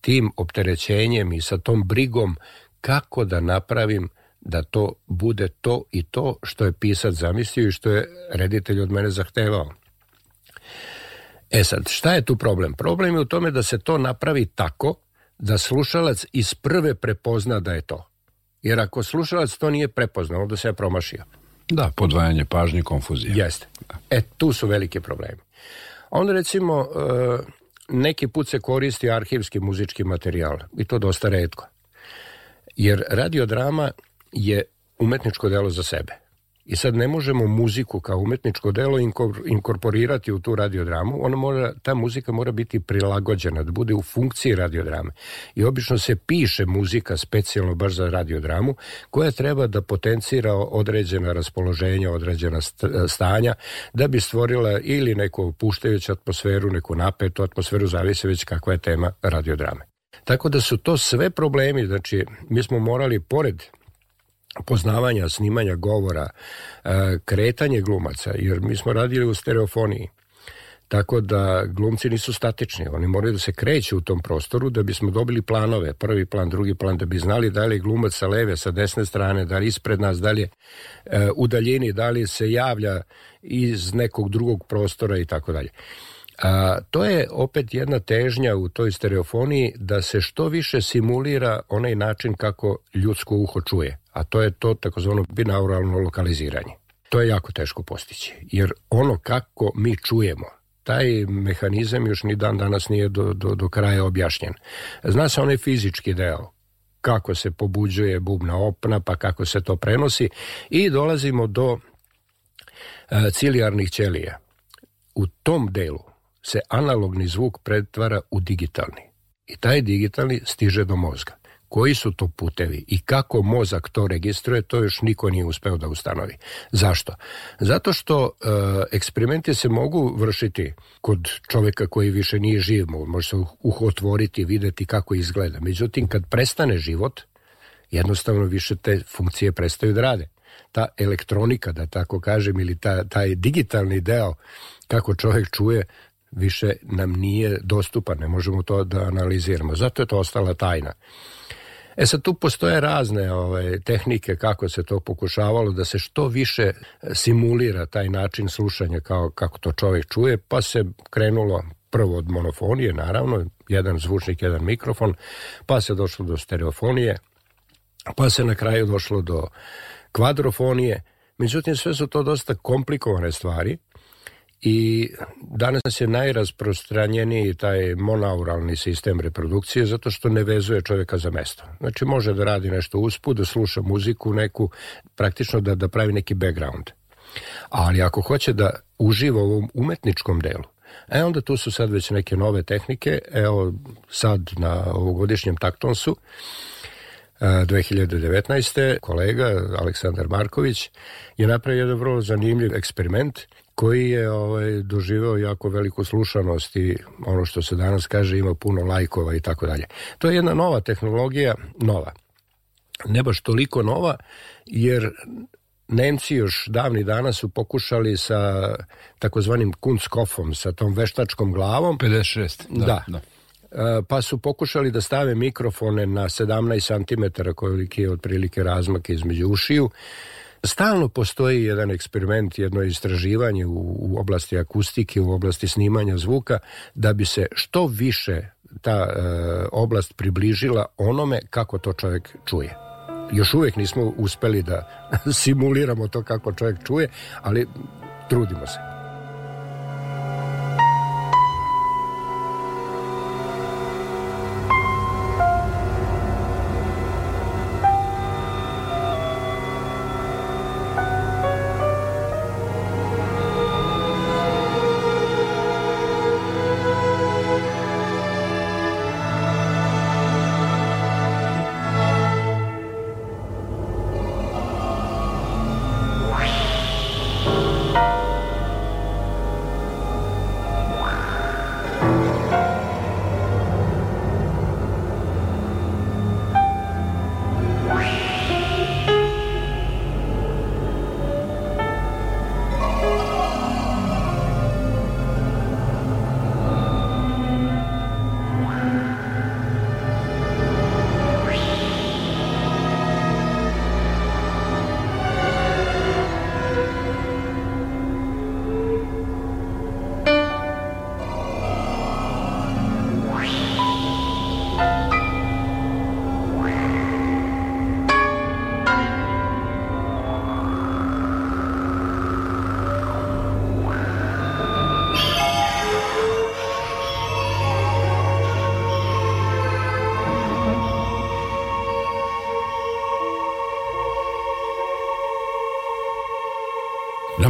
tim opterećenjem i sa tom brigom kako da napravim da to bude to i to što je pisat zamislio i što je reditelj od mene zahtevao. E sad, šta je tu problem? Problem je u tome da se to napravi tako da slušalac iz prve prepozna da je to. Jer ako slušalac to nije prepoznao, onda se je promašio. Da, podvajanje pažnje, konfuzija. Jeste. E, tu su velike problemi. Onda recimo, e, neki put se koristi arhivski muzički materijal i to dosta redko. Jer radiodrama je umetničko delo za sebe. I sad ne možemo muziku kao umetničko delo inkorporirati u tu radiodramu, ona mora, ta muzika mora biti prilagođena, da bude u funkciji radiodrame. I obično se piše muzika specijalno baš za radiodramu, koja treba da potencira određena raspoloženja, određena stanja, da bi stvorila ili neku opuštajuću atmosferu, neku napetu atmosferu, zavise već kakva je tema radiodrame. Tako da su to sve problemi, znači mi smo morali pored poznavanja, snimanja govora, e, kretanje glumaca, jer mi smo radili u stereofoniji. Tako da glumci nisu statični, oni moraju da se kreću u tom prostoru da bismo dobili planove, prvi plan, drugi plan, da bi znali da li je glumac sa leve, sa desne strane, da li ispred nas, da li je e, u daljini, da li se javlja iz nekog drugog prostora i tako dalje. A, to je opet jedna težnja u toj stereofoniji da se što više simulira onaj način kako ljudsko uho čuje a to je to takozvano binauralno lokaliziranje. To je jako teško postići, jer ono kako mi čujemo, taj mehanizam još ni dan danas nije do, do, do kraja objašnjen. Zna se onaj fizički deo, kako se pobuđuje bubna opna, pa kako se to prenosi i dolazimo do e, cilijarnih ćelija. U tom delu se analogni zvuk pretvara u digitalni i taj digitalni stiže do mozga. Koji su to putevi i kako mozak to registruje, to još niko nije uspeo da ustanovi. Zašto? Zato što e, eksperimenti se mogu vršiti kod čoveka koji više nije živ, može se otvoriti, videti kako izgleda. Međutim, kad prestane život, jednostavno više te funkcije prestaju da rade ta elektronika, da tako kažem, ili ta, taj digitalni deo, kako čovek čuje, više nam nije dostupan, ne možemo to da analiziramo. Zato je to ostala tajna. E sad tu postoje razne ove, ovaj, tehnike kako se to pokušavalo da se što više e, simulira taj način slušanja kao kako to čovjek čuje, pa se krenulo prvo od monofonije, naravno, jedan zvučnik, jedan mikrofon, pa se došlo do stereofonije, pa se na kraju došlo do kvadrofonije. Međutim, sve su to dosta komplikovane stvari I danas je najrasprostranjeniji taj monauralni sistem reprodukcije zato što ne vezuje čoveka za mesto. Znači može da radi nešto usput, da sluša muziku neku, praktično da, da pravi neki background. Ali ako hoće da uživa u ovom umetničkom delu, E onda tu su sad već neke nove tehnike, evo sad na ovogodišnjem taktonsu, 2019. E, kolega Aleksandar Marković je napravio jedan vrlo zanimljiv eksperiment koji je ovaj, doživeo jako veliku slušanost i ono što se danas kaže ima puno lajkova i tako dalje. To je jedna nova tehnologija, nova. Ne baš toliko nova, jer Nemci još davni dana su pokušali sa takozvanim kunstkofom, sa tom veštačkom glavom. 56, da. da. da. E, pa su pokušali da stave mikrofone na 17 cm koliki je otprilike razmak između ušiju Stalno postoji jedan eksperiment, jedno istraživanje u, u oblasti akustike, u oblasti snimanja zvuka, da bi se što više ta e, oblast približila onome kako to čovjek čuje. Još uvijek nismo uspeli da simuliramo to kako čovjek čuje, ali trudimo se.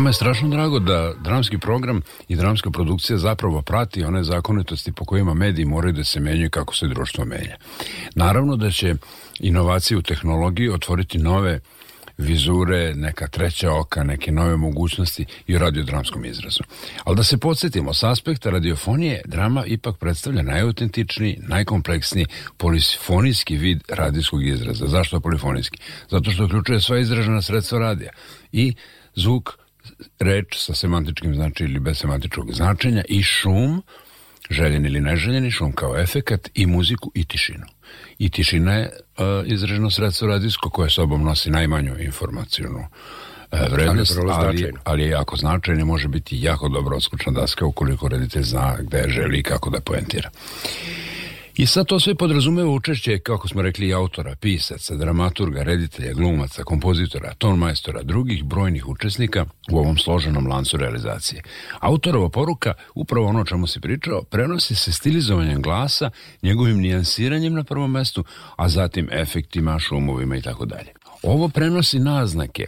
Nama je strašno drago da dramski program i dramska produkcija zapravo prati one zakonitosti po kojima mediji moraju da se menjaju kako se društvo menja. Naravno da će inovacije u tehnologiji otvoriti nove vizure, neka treća oka, neke nove mogućnosti i u radiodramskom izrazu. Ali da se podsjetimo, s aspekta radiofonije, drama ipak predstavlja najautentičniji, najkompleksniji polifonijski vid radijskog izraza. Zašto polifonijski? Zato što uključuje sva izražena sredstva radija i zvuk, reč sa semantičkim znači ili bez semantičkog značenja i šum, željen ili neželjeni, šum kao efekat i muziku i tišinu. I tišina je uh, izraženo sredstvo radijsko koje sobom nosi najmanju informacijonu e, vrednost, ali, ali je jako značajan može biti jako dobro odskučna daska ukoliko reditelj zna gde želi i kako da poentira. I sad to sve podrazumeva učešće, kako smo rekli, autora, pisaca, dramaturga, reditelja, glumaca, kompozitora, tonmajstora, drugih brojnih učesnika u ovom složenom lancu realizacije. Autorova poruka, upravo ono o čemu si pričao, prenosi se stilizovanjem glasa, njegovim nijansiranjem na prvom mestu, a zatim efektima, šumovima i tako dalje. Ovo prenosi naznake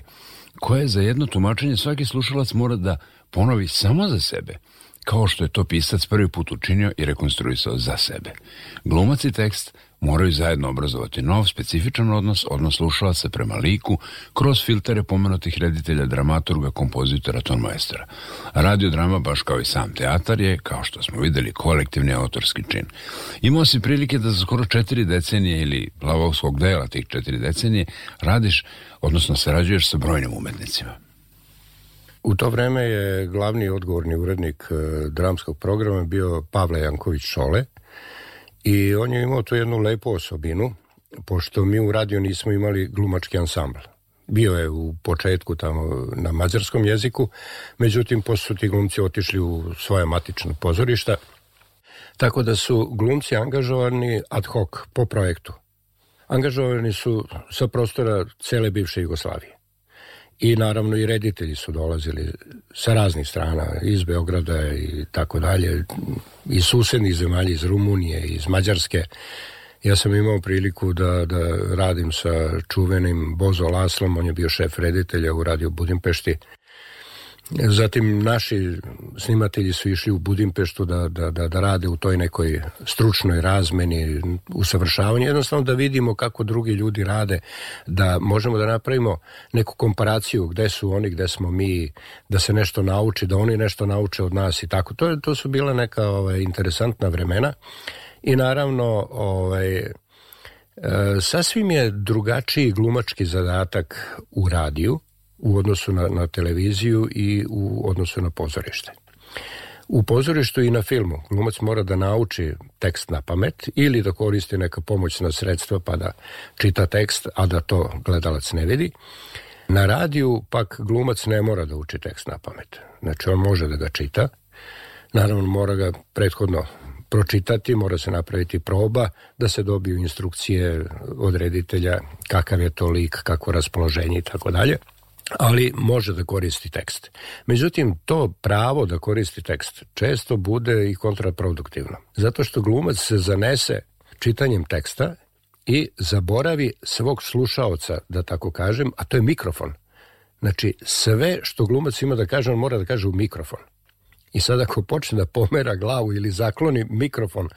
koje za jedno tumačenje svaki slušalac mora da ponovi samo za sebe – kao što je to pisac prvi put učinio i rekonstruisao za sebe. Glumac i tekst moraju zajedno obrazovati nov, specifičan odnos, odnos slušalaca prema liku, kroz filtere pomenutih reditelja, dramaturga, kompozitora, Radio drama, baš kao i sam teatar, je, kao što smo videli, kolektivni autorski čin. Imao si prilike da za skoro četiri decenije ili lavovskog dela tih četiri decenije radiš, odnosno sarađuješ sa brojnim umetnicima. U to vreme je glavni odgovorni urednik e, dramskog programa bio Pavle Janković Šole i on je imao tu jednu lepu osobinu, pošto mi u radio nismo imali glumački ansambl. Bio je u početku tamo na mađarskom jeziku, međutim posle ti glumci otišli u svoja matična pozorišta, tako da su glumci angažovani ad hoc po projektu. Angažovani su sa prostora cele bivše Jugoslavije i naravno i reditelji su dolazili sa raznih strana, iz Beograda i tako dalje, i susednih zemalja, iz Rumunije, iz Mađarske. Ja sam imao priliku da, da radim sa čuvenim Bozo Laslom, on je bio šef reditelja u Radio Budimpešti. Zatim naši snimatelji su išli u Budimpeštu da, da, da, da rade u toj nekoj stručnoj razmeni, usavršavanju, jednostavno da vidimo kako drugi ljudi rade, da možemo da napravimo neku komparaciju gde su oni, gde smo mi, da se nešto nauči, da oni nešto nauče od nas i tako. To, to su bila neka ovaj, interesantna vremena i naravno ovaj, e, sasvim je drugačiji glumački zadatak u radiju u odnosu na, na televiziju i u odnosu na pozorište. U pozorištu i na filmu glumac mora da nauči tekst na pamet ili da koristi neka pomoćna sredstva pa da čita tekst, a da to gledalac ne vidi. Na radiju pak glumac ne mora da uči tekst na pamet. Znači on može da ga čita, naravno mora ga prethodno pročitati, mora se napraviti proba da se dobiju instrukcije od reditelja kakav je to lik, kako raspoloženje i tako dalje ali može da koristi tekst. Međutim, to pravo da koristi tekst često bude i kontraproduktivno, zato što glumac se zanese čitanjem teksta i zaboravi svog slušaoca, da tako kažem, a to je mikrofon. Znači, sve što glumac ima da kaže, on mora da kaže u mikrofon i sad ako počne da pomera glavu ili zakloni mikrofon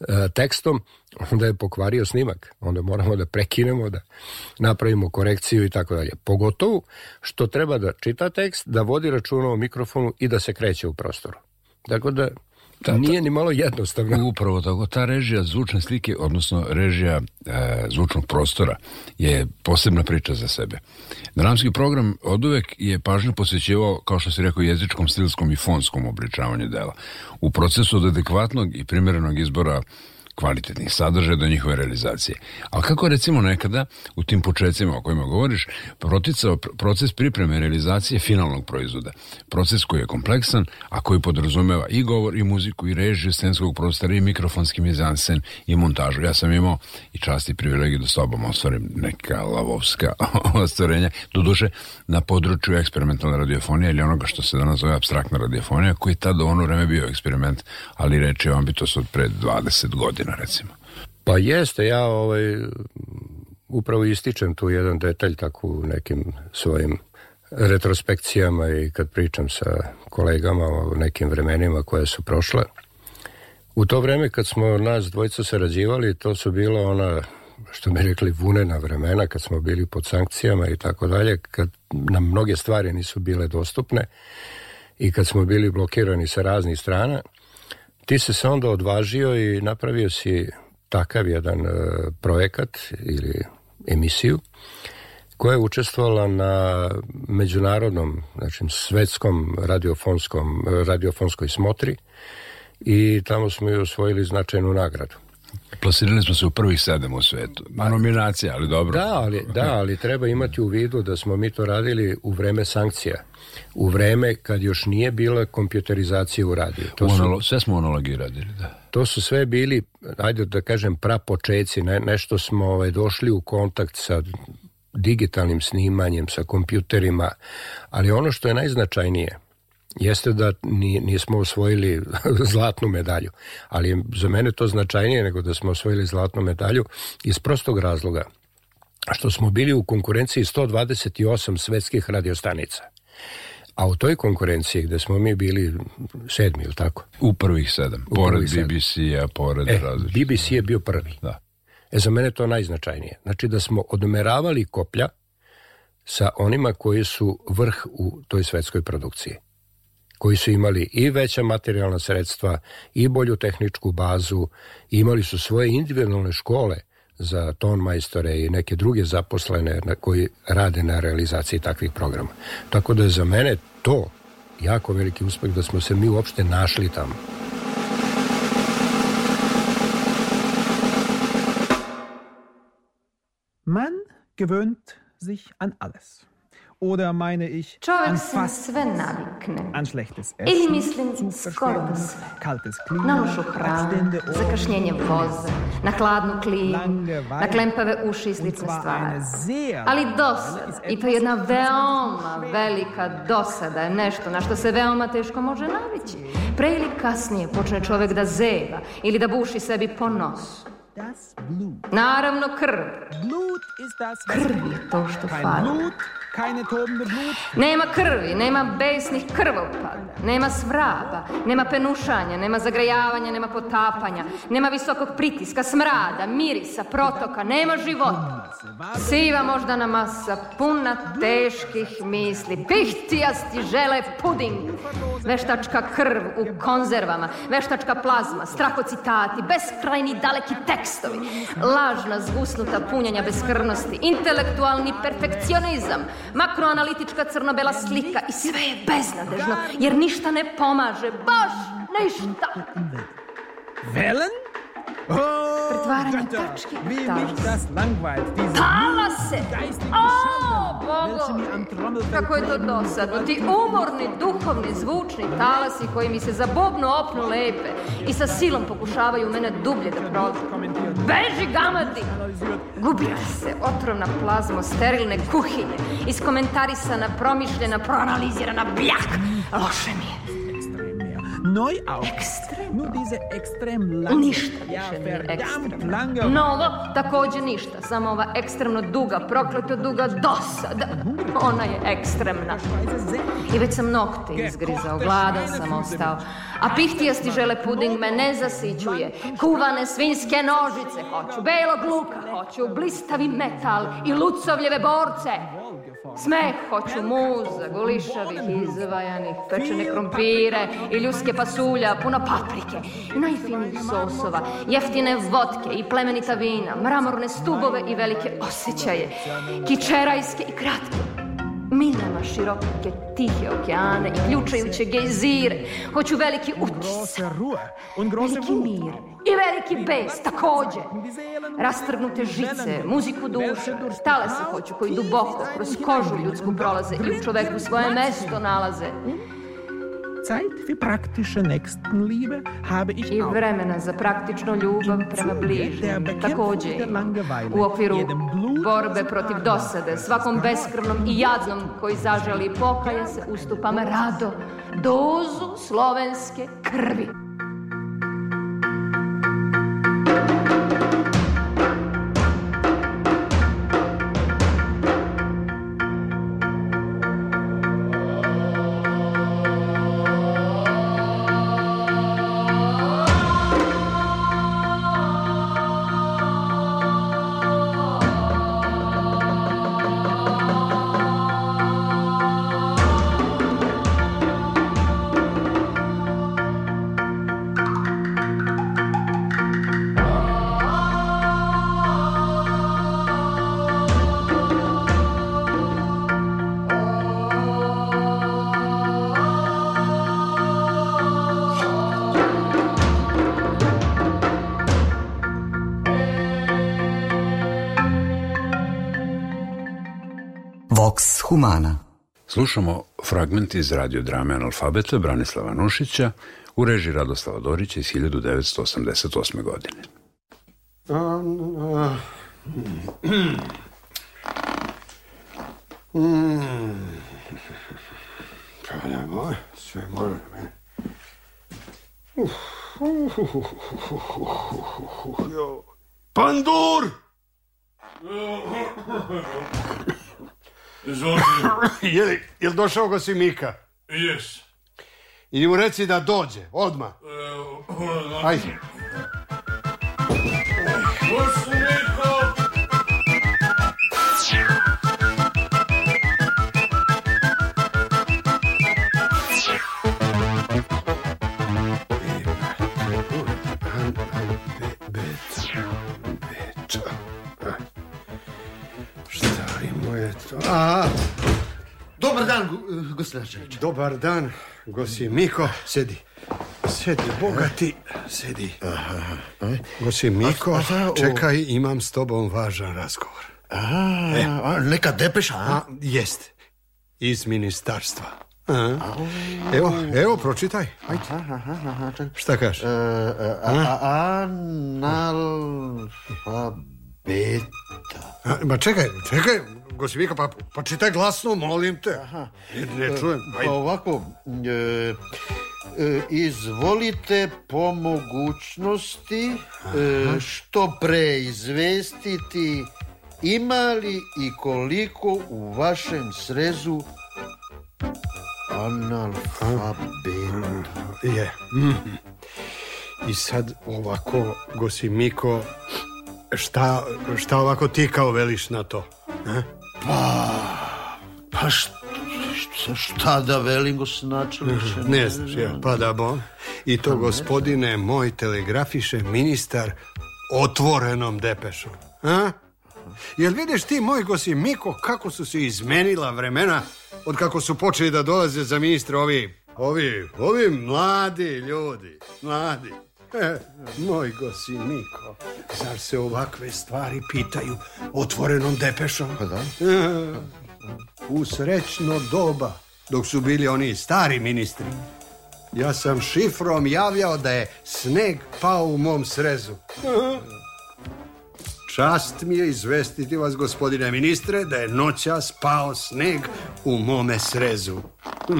e, tekstom, onda je pokvario snimak. Onda moramo da prekinemo, da napravimo korekciju i tako dalje. Pogotovo što treba da čita tekst, da vodi računa o mikrofonu i da se kreće u prostoru. Tako dakle, da Ta, da, Nije ni malo jednostavno. Upravo tako. Ta režija zvučne slike, odnosno režija e, zvučnog prostora je posebna priča za sebe. Dramski program od uvek je pažnju posvećivao, kao što se rekao, jezičkom, stilskom i fonskom obličavanju dela. U procesu od adekvatnog i primjerenog izbora kvalitetnih sadržaja do njihove realizacije. Ali kako recimo nekada u tim početcima o kojima govoriš proticao proces pripreme realizacije finalnog proizvoda. Proces koji je kompleksan, a koji podrazumeva i govor, i muziku, i režiju scenskog prostora, i mikrofonski mizansen, i montažu. Ja sam imao i čast i privilegiju da s tobom ostvarim neka lavovska ostvarenja, doduše na području eksperimentalne radiofonije ili onoga što se danas zove abstraktna radiofonija, koji je tada u ono vreme bio eksperiment, ali reč je o ambitosu od pre 20 godina godina recimo. Pa jeste, ja ovaj, upravo ističem tu jedan detalj tako u nekim svojim retrospekcijama i kad pričam sa kolegama o nekim vremenima koje su prošle. U to vreme kad smo nas dvojica sarađivali, to su bila ona što mi rekli vunena vremena kad smo bili pod sankcijama i tako dalje, kad nam mnoge stvari nisu bile dostupne i kad smo bili blokirani sa raznih strana – Ti se se onda odvažio i napravio si takav jedan e, projekat ili emisiju koja je učestvovala na međunarodnom, znači svetskom radiofonskom, radiofonskoj smotri i tamo smo i osvojili značajnu nagradu. Plasirali smo se u prvih sedam u svetu. Ma pa- nominacija, ali dobro. Da ali, da, ali treba imati u vidu da smo mi to radili u vreme sankcija u vreme kad još nije bila kompjuterizacija u radiju. To Monolo, su, sve smo monologi radili, da. To su sve bili, ajde da kažem, prapočeci, ne, nešto smo ovaj, došli u kontakt sa digitalnim snimanjem, sa kompjuterima, ali ono što je najznačajnije jeste da ni, nismo osvojili zlatnu medalju, ali za mene to značajnije nego da smo osvojili zlatnu medalju iz prostog razloga što smo bili u konkurenciji 128 svetskih radiostanica – A u toj konkurenciji gde smo mi bili sedmi ili tako? U prvih sedam, u pored BBC-a, pored e, različitih. BBC je bio prvi. Da. E za mene to najznačajnije. Znači da smo odmeravali koplja sa onima koji su vrh u toj svetskoj produkciji koji su imali i veća materijalna sredstva i bolju tehničku bazu, imali su svoje individualne škole za ton majstore i neke druge zaposlene na koji rade na realizaciji takvih programa. Tako da je za mene to jako veliki uspeh da smo se mi uopšte našli tamo. Man gewöhnt sich an alles oder meine ich an fast an schlechtes Essen, mislim, kaltes Klima, na lošu voza, na hladnu klimu, na klempave uši i slične stvari. Ali dosada, i to jedna veoma velika dosada je nešto na što se veoma teško može navići. Pre ili kasnije počne čovek da zeva ili da buši sebi po nosu. Naravno krv. Krv je to što fali. Kajne tobne blut. Nema krvi, nema besnih krvopada, nema svraba, nema penušanja, nema zagrejavanja, nema potapanja, nema visokog pritiska, smrada, mirisa, protoka, nema života. Siva moždana masa, puna teških misli, pihtijasti žele puding, veštačka krv u konzervama, veštačka plazma, strahocitati, beskrajni daleki tekstovi, lažna zgusnuta punjanja beskrvnosti, intelektualni perfekcionizam, makroanalitička crno-bela slika i sve je beznadežno, jer ništa ne pomaže, baš ništa. Velen? Pretvaranje tačke u talas. Talase! O, bogovi! Kako je to dosadno. Ti umorni, duhovni, zvučni talasi koji mi se za bobno opnu lepe i sa silom pokušavaju mene dublje da prođu. Beži, gamadi! Gubila se otrovna plazmo sterilne kuhinje, iskomentarisana, promišljena, proanalizirana bljak. Loše mi je. Neu auch. Ekstremno. Nu diese ekstrem lange. Ništa više nije ekstremno. Lange. Novo, takođe ništa. Samo ova ekstremno duga, prokleto duga dosada. Ona je ekstremna. I već sam nokte izgrizao, gladan sam ostao. A pihtijasti žele puding me ne zasićuje. Kuvane svinjske nožice hoću, belog luka hoću, blistavi metal i lucovljeve borce. Smeh hoću muza, golišavih, izvajanih, pečene krompire i ljuske pasulja, puno paprike, najfinijih sosova, jeftine vodke i plemenita vina, mramorne stubove i velike osjećaje, kičerajske i kratke, Miljama široke, tihe okeane i ključajuće gejzire. Hoću veliki utisak, veliki mir i veliki bes takođe. Rastrgnute žice, muziku duša, se hoću koji duboko kroz kožu ljudsku prolaze i u čoveku svoje mesto nalaze. Zeit für praktische Nächstenliebe habe ich I vremena za praktičnu ljubav prema bližnjim, takođe U okviru borbe protiv dosade, svakom beskrvnom i jadnom koji zaželi pokaje se, ustupam rado dozu slovenske krvi. romana. Slušamo fragment iz radiodrame Analfabeta Branislava Nušića u reži Radoslava Dorića iz 1988. godine. Pa da moj, sve mora na mene. Uf, uf, uf, uf, uf, uf, uf, uf, Pandur! Izvolite. je li, je li došao ga si Mika? Jes. I mu reci da dođe, odmah. E, Ajde. Ajde. Eto. A, dobar dan, Gosljačević. Dobar dan, Gosi Miko. Sedi. Sedi, bogati, sedi. Aha. Gosi Miko, a, a, a, čekaj, imam s tobom važan razgovor. E. A, neka depeša, a? Jest, iz ministarstva. Evo, evo, pročitaj. Ajde. Šta kažeš? E, e, analfabeta. Ma čekaj, čekaj, Gosivika, pa, pa glasno, molim te. Aha. Ne, čujem. Pa Ajde. Pa ovako, e, e, izvolite po mogućnosti e, što pre izvestiti ima li i koliko u vašem srezu analfabeta. Je. Mm. I sad ovako, Gosimiko, šta, šta ovako ti kao veliš na to? Ha? Pa, pa šta, šta da velim go se Ne, ne znaš, ja, pa da bo. I to, pa gospodine, ne. moj telegrafiše ministar otvorenom depešom. A? Jel vidiš ti, moj gosi Miko, kako su se izmenila vremena od kako su počeli da dolaze za ministra ovi, ovi, ovi mladi ljudi, mladi. E, moj gosiniko, zar se ovakve stvari pitaju otvorenom depešom? Pa da. E, u srećno doba, dok su bili oni stari ministri, ja sam šifrom javljao da je sneg pao u mom srezu. E, čast mi je izvestiti vas, gospodine ministre, da je noćas pao sneg u mome srezu. Hm.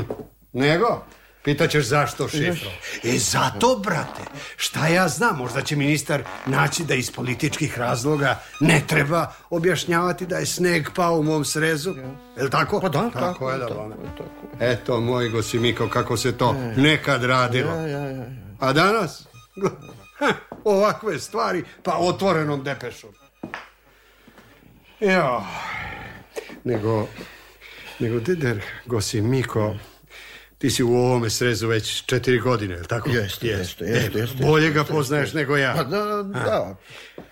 Nego, Pitaćeš zašto šifro? E zato, brate, šta ja znam, možda će ministar naći da iz političkih razloga ne treba objašnjavati da je sneg pao u mom srezu. Je li tako? Pa da, tako, tako je, da, tako, tako. Eto, moj gosimiko, kako se to ja, e. ja. nekad radilo. Ja, A danas? Ha, ovakve stvari, pa otvorenom depešom. Jo, nego, nego Dider Gosimiko, Ti si u ovome srezu već četiri godine, je li tako? Jeste, jeste, jeste. jeste e, bolje ga poznaješ nego ja. Pa da, da.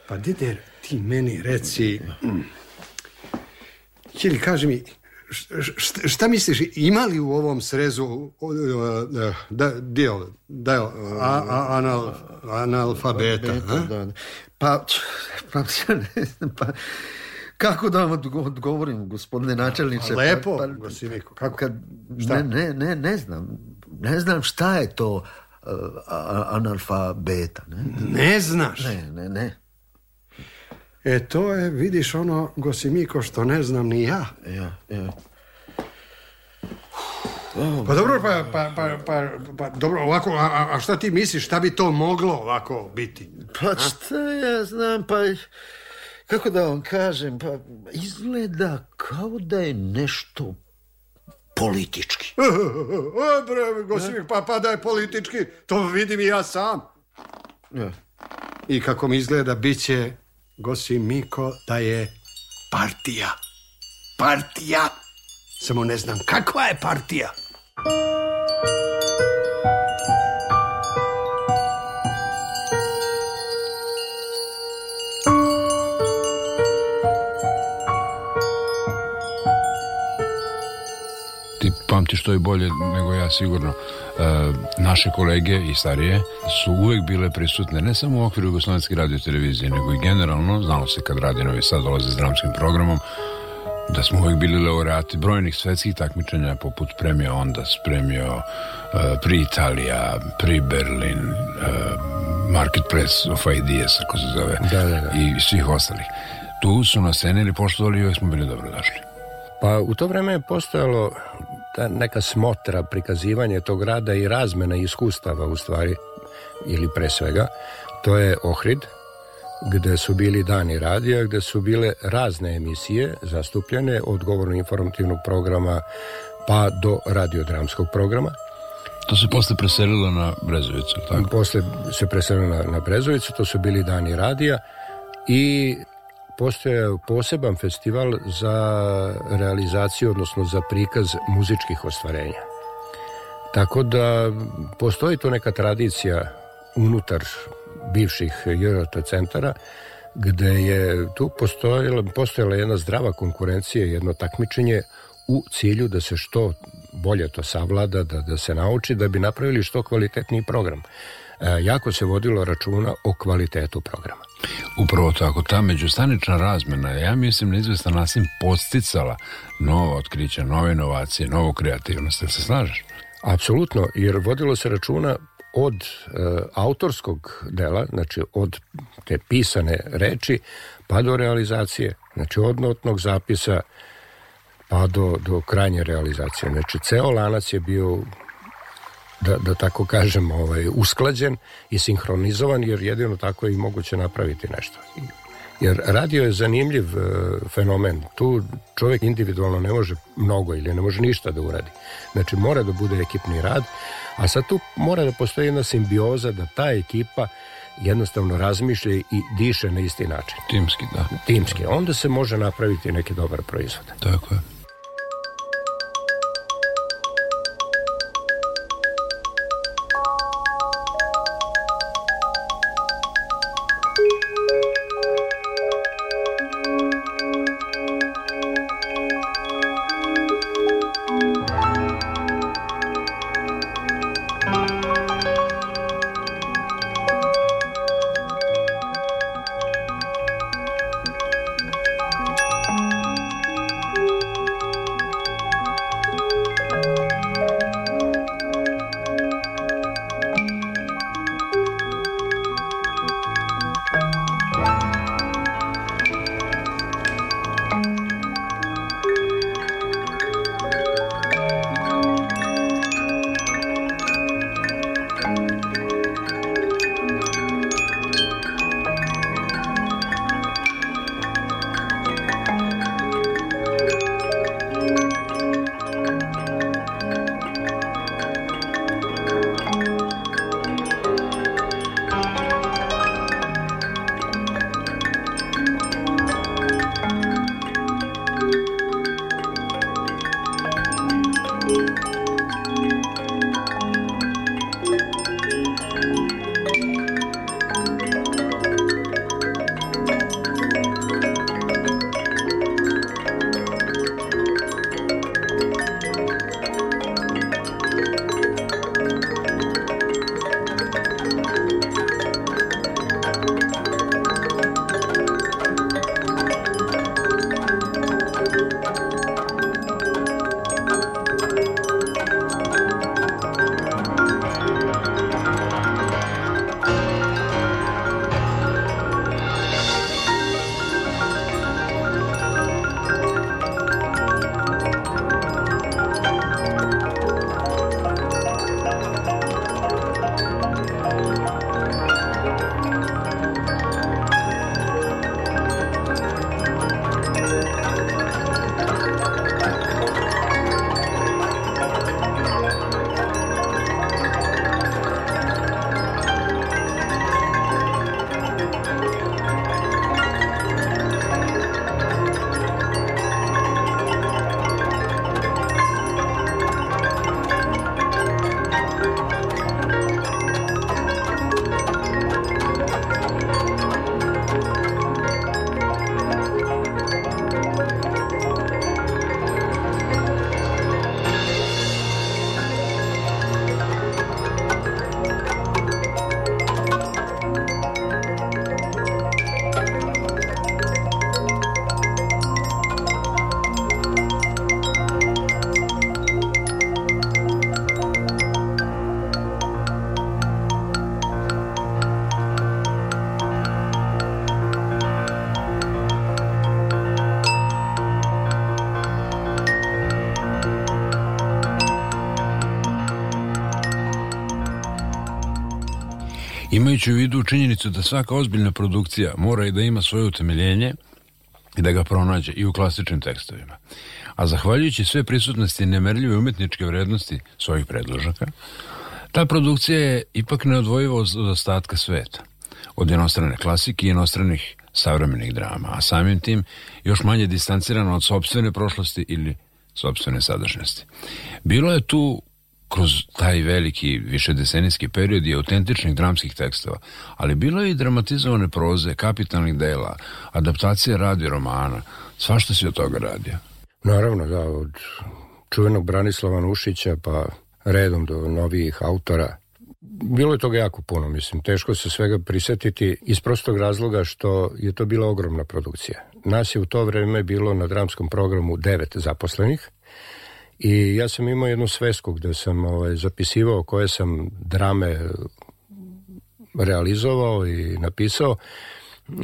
Pa Dider, ti meni reci... Čili, kaži mi, šta, šta misliš, ima li u ovom srezu da, dio, da, anal, analfabeta? Pa, pa, pa, Kako da vam odgovorim, gospodine načelniče? Lepo, pa, pa, kako? Kad, šta? Ne, ne, ne, ne znam. Ne znam šta je to uh, analfabeta. Ne? ne znaš? Ne, ne, ne. E to je, vidiš ono, Gosimiko, što ne znam ni ja. Ja, ja. pa dobro, pa, pa, pa, pa, dobro, ovako, a, a šta ti misliš, šta bi to moglo ovako biti? Pa šta ja znam, pa kako da vam kažem, pa izgleda kao da je nešto politički. o, e, bre, gospodin, pa, pa da je politički, to vidim i ja sam. Ja. I kako mi izgleda, bit će, gosim Miko, da je partija. Partija. Samo ne znam kakva je partija. pamti što je bolje nego ja sigurno. E, naše kolege i starije su uvek bile prisutne, ne samo u okviru Jugoslovenske radio televizije, nego i generalno, znalo se kad radi Novi Sad dolaze s dramskim programom, da smo uvek bili laureati brojnih svetskih takmičenja poput premija Ondas, premija e, pri Italija, pri Berlin, uh, Marketplace of Ideas, ako se zove, da, da, da. i svih ostalih. Tu su na sceni ili poštovali i uvijek smo bili dobrodošli. Pa u to vreme je postojalo ta neka smotra prikazivanje tog grada i razmena iskustava u stvari ili pre svega to je Ohrid gde su bili dani radija, gde su bile razne emisije zastupljene od govorno-informativnog programa pa do radiodramskog programa. To se posle preselilo na Brezovicu, tako? Posle se preselilo na, na Brezovicu, to su bili dani radija i postoje poseban festival za realizaciju, odnosno za prikaz muzičkih ostvarenja. Tako da postoji tu neka tradicija unutar bivših JRT centara gde je tu postojala, postojala jedna zdrava konkurencija, jedno takmičenje u cilju da se što bolje to savlada, da, da se nauči, da bi napravili što kvalitetniji program. E, jako se vodilo računa o kvalitetu programa. Upravo tako, ta međustanična razmjena ja mislim na izvestan nasim posticala nova otkrića, nove inovacije, novu kreativnost, da se slažeš? Apsolutno, jer vodilo se računa od e, autorskog dela, znači od te pisane reči, pa do realizacije, znači od notnog zapisa, pa do, do krajnje realizacije. Znači, ceo lanac je bio da, da tako kažem, ovaj, usklađen i sinhronizovan, jer jedino tako je i moguće napraviti nešto. Jer radio je zanimljiv e, fenomen. Tu čovjek individualno ne može mnogo ili ne može ništa da uradi. Znači mora da bude ekipni rad, a sad tu mora da postoji jedna simbioza da ta ekipa jednostavno razmišlja i diše na isti način. Timski, da. Timski. Onda se može napraviti neki dobar proizvod. Tako je. Imajući u vidu činjenicu da svaka ozbiljna produkcija mora i da ima svoje utemeljenje i da ga pronađe i u klasičnim tekstovima. A zahvaljujući sve prisutnosti nemerljive umetničke vrednosti svojih predložaka, ta produkcija je ipak neodvojiva od ostatka sveta, od inostrane klasike i inostranih savremenih drama, a samim tim još manje distancirana od sobstvene prošlosti ili sobstvene sadašnjosti. Bilo je tu kroz taj veliki višedesenijski period je autentičnih dramskih tekstova, ali bilo je i dramatizovane proze, kapitalnih dela, adaptacije radi romana, svašta se od toga radio. Naravno, da, od čuvenog Branislava Nušića pa redom do novijih autora. Bilo je toga jako puno, mislim, teško se svega prisetiti iz prostog razloga što je to bila ogromna produkcija. Nas je u to vreme bilo na dramskom programu devet zaposlenih, I ja sam imao jednu svesku gde sam ovaj, zapisivao koje sam drame eh, realizovao i napisao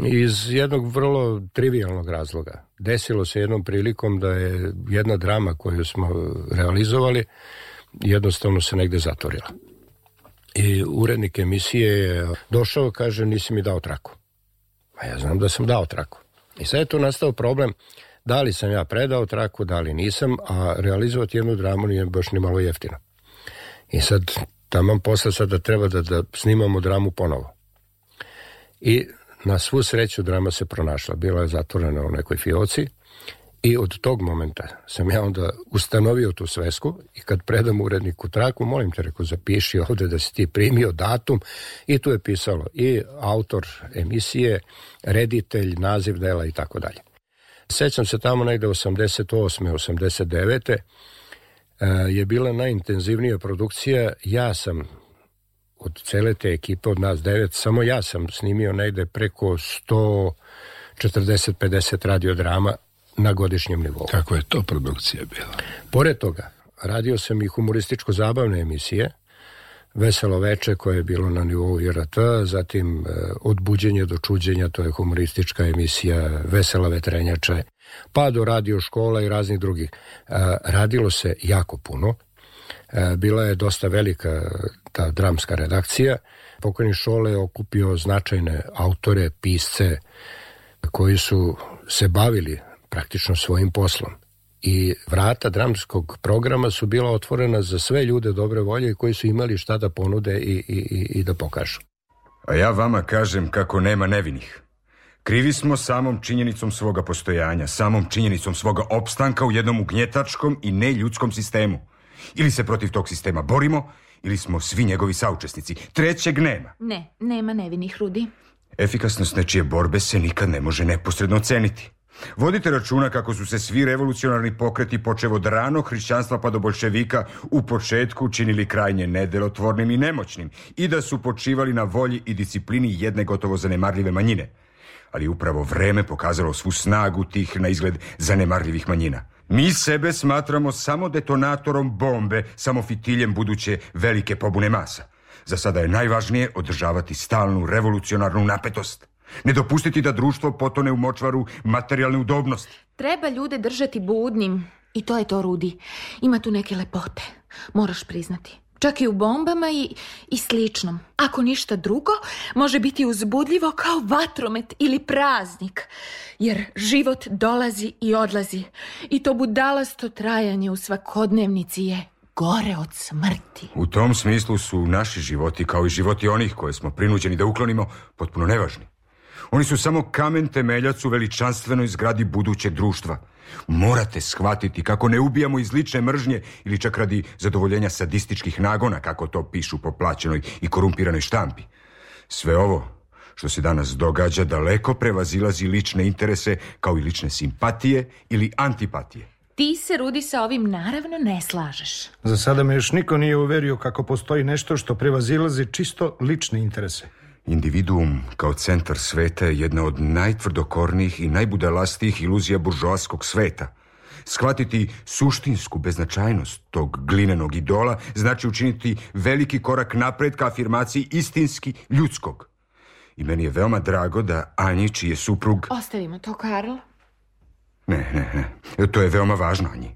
iz jednog vrlo trivialnog razloga. Desilo se jednom prilikom da je jedna drama koju smo realizovali jednostavno se negde zatvorila. I urednik emisije je došao, kaže, nisi mi dao traku. A ja znam da sam dao traku. I sad je tu nastao problem Da li sam ja predao traku, da li nisam, a realizovati jednu dramu nije baš ni malo jeftino. I sad, tamo posle sada treba da, da snimamo dramu ponovo. I na svu sreću drama se pronašla. Bila je zatvorena u nekoj fioci i od tog momenta sam ja onda ustanovio tu svesku i kad predam uredniku traku, molim te, reko, zapiši ovde da si ti primio datum i tu je pisalo i autor emisije, reditelj, naziv dela i tako dalje. Sećam se tamo negde 88. 89. Uh, je bila najintenzivnija produkcija. Ja sam od cele te ekipe, od nas devet, samo ja sam snimio negde preko 140-50 radiodrama na godišnjem nivou. Kako je to produkcija bila? Pored toga, radio sam i humorističko-zabavne emisije – Veselo veče koje je bilo na nivou IRT, zatim e, Od buđenja do čuđenja, to je humoristička emisija Vesela vetrenjače, pa do radio škola i raznih drugih. E, radilo se jako puno, e, bila je dosta velika ta dramska redakcija. Pokojni Šole je okupio značajne autore, pisce koji su se bavili praktično svojim poslom i vrata dramskog programa su bila otvorena za sve ljude dobre volje koji su imali šta da ponude i, i, i i da pokažu. A ja vama kažem kako nema nevinih. Krivi smo samom činjenicom svoga postojanja, samom činjenicom svoga opstanka u jednom ugnjetačkom i neljudskom sistemu. Ili se protiv tog sistema borimo, ili smo svi njegovi saučesnici. Trećeg nema. Ne, nema nevinih, Rudi. Efikasnost nečije borbe se nikad ne može neposredno oceniti. Vodite računa kako su se svi revolucionarni pokreti počevo od ranog hrišćanstva pa do bolševika u početku činili krajnje nedelotvornim i nemoćnim i da su počivali na volji i disciplini jedne gotovo zanemarljive manjine. Ali upravo vreme pokazalo svu snagu tih na izgled zanemarljivih manjina. Mi sebe smatramo samo detonatorom bombe, samo fitiljem buduće velike pobune masa. Za sada je najvažnije održavati stalnu revolucionarnu napetost. Ne dopustiti da društvo potone u močvaru materijalne udobnosti. Treba ljude držati budnim. I to je to, Rudi. Ima tu neke lepote. Moraš priznati. Čak i u bombama i, i sličnom. Ako ništa drugo, može biti uzbudljivo kao vatromet ili praznik. Jer život dolazi i odlazi. I to budalasto trajanje u svakodnevnici je gore od smrti. U tom smislu su naši životi, kao i životi onih koje smo prinuđeni da uklonimo, potpuno nevažni. Oni su samo kamen temeljac u veličanstvenoj zgradi budućeg društva. Morate shvatiti kako ne ubijamo iz lične mržnje ili čak radi zadovoljenja sadističkih nagona, kako to pišu po plaćenoj i korumpiranoj štampi. Sve ovo što se danas događa daleko prevazilazi lične interese kao i lične simpatije ili antipatije. Ti se, Rudi, sa ovim naravno ne slažeš. Za sada me još niko nije uverio kako postoji nešto što prevazilazi čisto lične interese. Individuum kao centar sveta je jedna od najtvrdokornijih i najbudalastijih iluzija buržoaskog sveta. Shvatiti suštinsku beznačajnost tog glinenog idola znači učiniti veliki korak napred ka afirmaciji istinski ljudskog. I meni je veoma drago da Anji, čiji je suprug... Ostavimo to, Karl. Ne, ne, ne. To je veoma važno, Anji.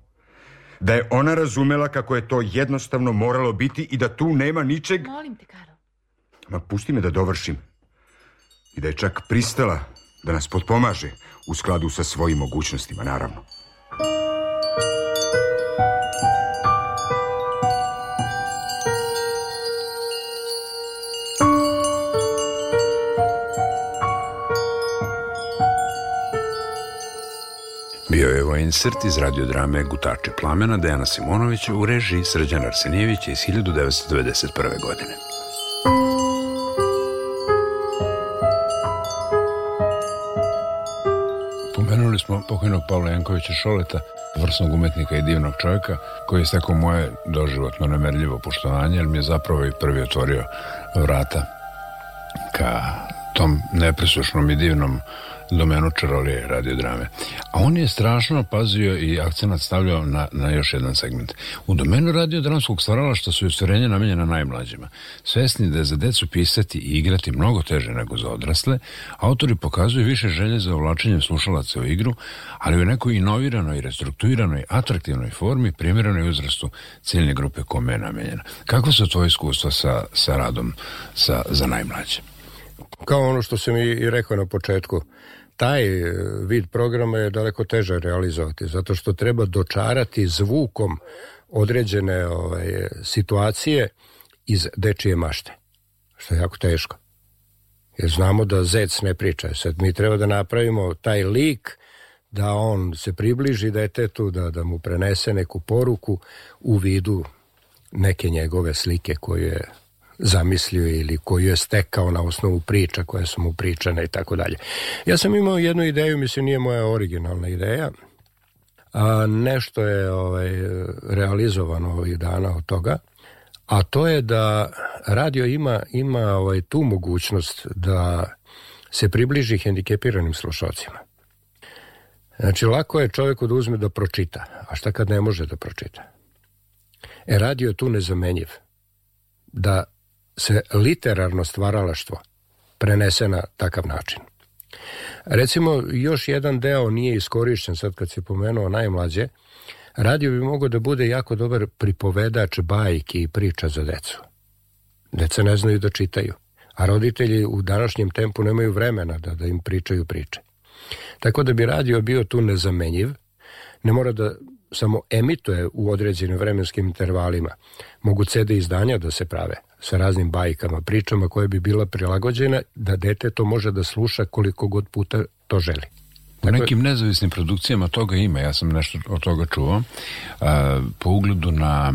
Da je ona razumela kako je to jednostavno moralo biti i da tu nema ničeg... Molim te, Karl. Ma pusti me da dovršim. I da je čak pristala da nas potpomaže u skladu sa svojim mogućnostima, naravno. Bio je ovo insert iz radiodrame Gutače plamena Dejana Simonovića u režiji Srđana Arsenijevića iz 1991. godine. pokojnog Pavla Jankovića Šoleta, vrsnog umetnika i divnog čovjeka, koji je stekao moje doživotno nemerljivo poštovanje, jer mi je zapravo i prvi otvorio vrata ka tom nepresušnom i divnom domenu čarolije drame. A on je strašno pazio i akcenat stavljao na, na još jedan segment. U domenu radiodramskog stvaralašta su istvorenja namenjena najmlađima. Svesni da je za decu pisati i igrati mnogo teže nego za odrasle, autori pokazuju više želje za ovlačenjem slušalaca u igru, ali u nekoj inoviranoj, restrukturiranoj, atraktivnoj formi, primjerenoj uzrastu ciljne grupe kome je namenjena. Kako su tvoje iskustva sa, sa radom sa, za najmlađe? kao ono što sam i rekao na početku, taj e, vid programa je daleko teže realizovati, zato što treba dočarati zvukom određene ovaj, situacije iz dečije mašte, što je jako teško. Jer znamo da zec ne priča. Sad mi treba da napravimo taj lik da on se približi detetu, da, da mu prenese neku poruku u vidu neke njegove slike koje je zamislio ili koju je stekao na osnovu priča koje su mu pričane i tako dalje. Ja sam imao jednu ideju, mislim nije moja originalna ideja, a nešto je ovaj, realizovano ovih dana od toga, a to je da radio ima, ima ovaj, tu mogućnost da se približi hendikepiranim slušalcima. Znači, lako je čovjeku da uzme da pročita, a šta kad ne može da pročita? E, radio je tu nezamenjiv. Da se literarno stvaralaštvo prenese na takav način. Recimo, još jedan deo nije iskorišćen, sad kad se pomenuo najmlađe, radio bi mogao da bude jako dobar pripovedač bajki i priča za decu. Deca ne znaju da čitaju, a roditelji u današnjem tempu nemaju vremena da, da im pričaju priče. Tako da bi radio bio tu nezamenjiv, ne mora da samo emituje u određenim vremenskim intervalima. Mogu CD izdanja da se prave sa raznim bajkama, pričama koje bi bila prilagođena da dete to može da sluša koliko god puta to želi. U dakle, nekim nezavisnim produkcijama toga ima, ja sam nešto od toga čuo, po ugledu na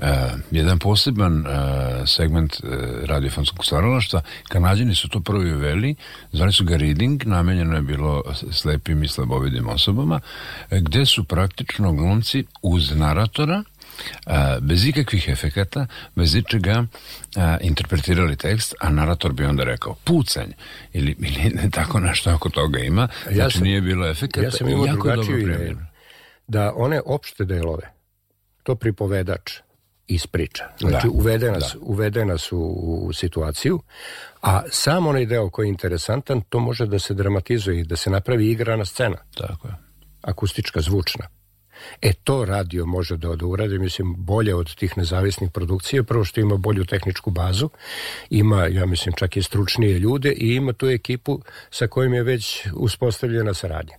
E, jedan poseban e, segment e, radiofonskog stvaralaštva. Kanadjani su to prvi uveli, zvali su ga reading, namenjeno je bilo slepim i slabovidim osobama, e, gde su praktično glumci uz naratora, a, bez ikakvih efekata, bez ičega a, interpretirali tekst, a narator bi onda rekao pucanj ili, ili ne tako nešto ako toga ima, znači sam, nije bilo efekata. Ja sam imao drugačiju ideju da one opšte delove, to pripovedač, ispriča. Da, znači, da, uvede, nas, da. Su, nas u, u situaciju, a sam onaj deo koji je interesantan, to može da se dramatizuje i da se napravi igrana scena. Tako je. Akustička, zvučna. E to radio može da, da uradi, mislim, bolje od tih nezavisnih produkcija, prvo što ima bolju tehničku bazu, ima, ja mislim, čak i stručnije ljude i ima tu ekipu sa kojim je već uspostavljena saradnja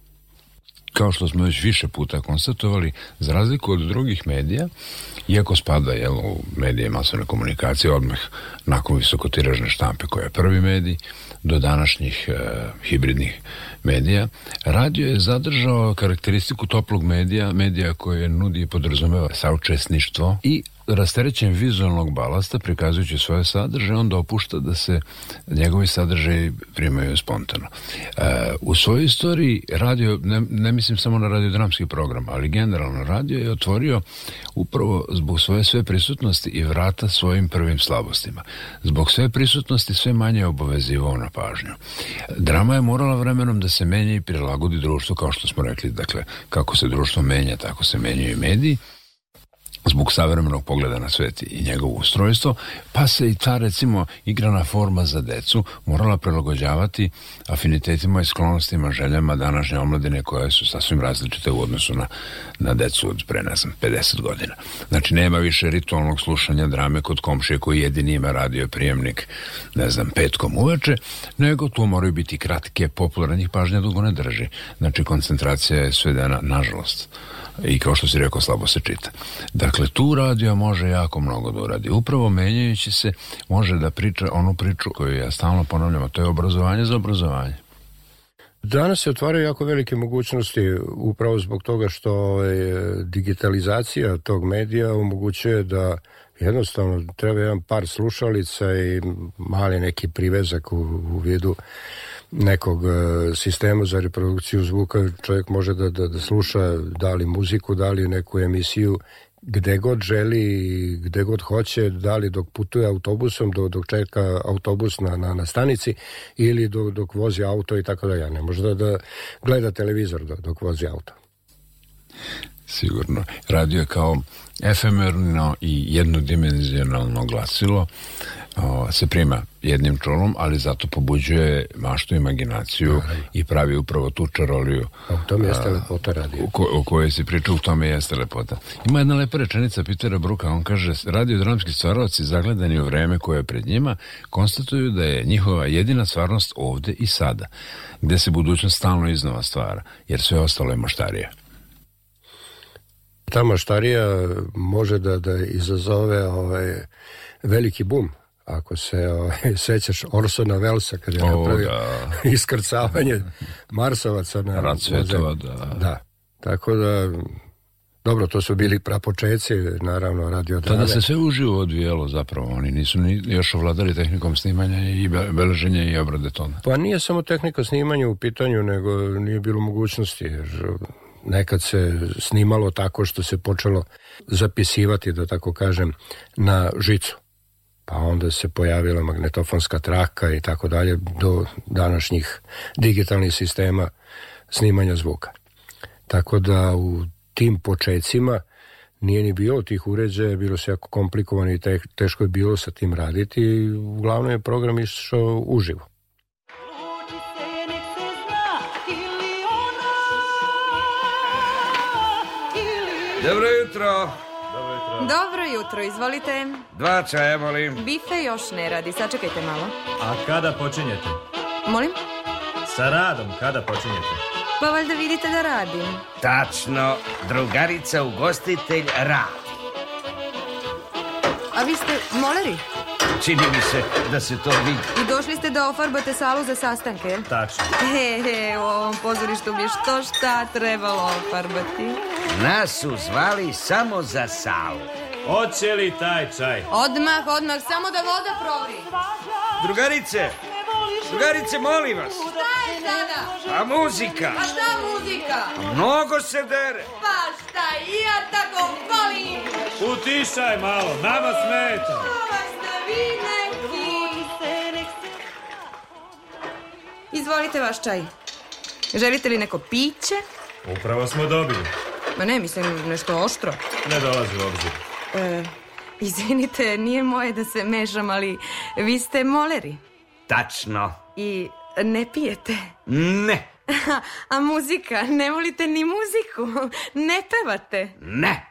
kao što smo već više puta konstatovali, za razliku od drugih medija, iako spada jel, u medije masovne komunikacije odmah nakon visokotiražne štampe koja je prvi medij, do današnjih e, hibridnih medija, radio je zadržao karakteristiku toplog medija, medija koje nudi i podrazumeva saučesništvo i rasterećen vizualnog balasta, prikazujući svoje sadržaje, on dopušta da se njegovi sadržaji primaju spontano. E, u svojoj istoriji radio, ne, ne mislim samo na radiodramski program, ali generalno radio je otvorio upravo zbog svoje sve prisutnosti i vrata svojim prvim slabostima. Zbog sve prisutnosti sve manje je obavezivao na pažnju. Drama je morala vremenom da se menja i prilagodi društvu, kao što smo rekli, dakle, kako se društvo menja, tako se menjaju i mediji zbog savremenog pogleda na svet i njegovo ustrojstvo, pa se i ta recimo igrana forma za decu morala prilagođavati afinitetima i sklonostima, željama današnje omladine koje su sasvim različite u odnosu na, na decu od pre, ne znam, 50 godina. Znači, nema više ritualnog slušanja drame kod komšije koji jedini ima radio prijemnik, ne znam, petkom uveče, nego tu moraju biti kratke, popularnih pažnja dugo ne drži. Znači, koncentracija je svedena, nažalost, i kao što si rekao slabo se čita. Dakle, tu radio može jako mnogo da uradi. Upravo menjajući se može da priča onu priču koju ja stalno ponavljam, a to je obrazovanje za obrazovanje. Danas se otvaraju jako velike mogućnosti upravo zbog toga što je ovaj, digitalizacija tog medija omogućuje da jednostavno treba jedan par slušalica i mali neki privezak u, u vidu nekog e, sistema za reprodukciju zvuka čovjek može da, da, da sluša da li muziku, da li neku emisiju gde god želi, gde god hoće, da li dok putuje autobusom, do, dok čeka autobus na, na, na stanici ili do, dok vozi auto i tako da ja ne može da, da gleda televizor dok, dok vozi auto. Sigurno. Radio je kao efemerno i jednodimenzionalno glasilo o, se prima jednim čulom, ali zato pobuđuje maštu imaginaciju Naravno. i pravi upravo tu čaroliju. A u tome jeste lepota radio. O, ko, u kojoj si pričao, u tome jeste lepota. Ima jedna lepa rečenica Pitera Bruka, on kaže, radiodramski stvaroci zagledani u vreme koje je pred njima, konstatuju da je njihova jedina stvarnost ovde i sada, gde se budućnost stalno iznova stvara, jer sve ostalo je maštarija ta maštarija može da, da izazove ovaj, veliki bum ako se o, ovaj, sećaš Orsona Velsa kad je napravio da. iskrcavanje Marsovaca na Racvetova, da. da. Tako da, dobro, to su bili prapočeci, naravno, radio Tada se sve uživo odvijelo zapravo, oni nisu ni još ovladali tehnikom snimanja i beleženja i obrade tona. Pa nije samo tehnika snimanja u pitanju, nego nije bilo mogućnosti, jer nekad se snimalo tako što se počelo zapisivati, da tako kažem, na žicu pa onda se pojavila magnetofonska traka i tako dalje do današnjih digitalnih sistema snimanja zvuka. Tako da u tim počecima nije ni bilo tih uređaja, bilo se jako komplikovano i teško je bilo sa tim raditi. Uglavnom je program išao uživo. Dobro jutro! Dobro jutro, izvolite. Dva čaja, molim. Bife još ne radi, sačekajte malo. A kada počinjete? Molim? Sa radom, kada počinjete? Pa valjda vidite da radim. Tačno, drugarica ugostitelj radi. A vi ste moleri? Čini mi se da se to vidi. I došli ste da ofarbate salu za sastanke, Tačno. He, he, u ovom pozorištu bi što šta trebalo ofarbati. Nas su zvali samo za salu. Oće li taj čaj? Odmah, odmah, samo da voda provi. Drugarice, drugarice, molim vas. Šta je sada? A muzika? A šta muzika? mnogo se dere. Pa šta, i ja tako volim. Utišaj malo, nama smeta. Nama smeta vi Izvolite vaš čaj. Želite li neko piće? Upravo smo dobili. Ma ne, mislim nešto oštro. Ne dolazi u obzir. E, izvinite, nije moje da se mešam, ali vi ste moleri. Tačno. I ne pijete? Ne. A, a muzika, ne volite ni muziku? Ne pevate? Ne.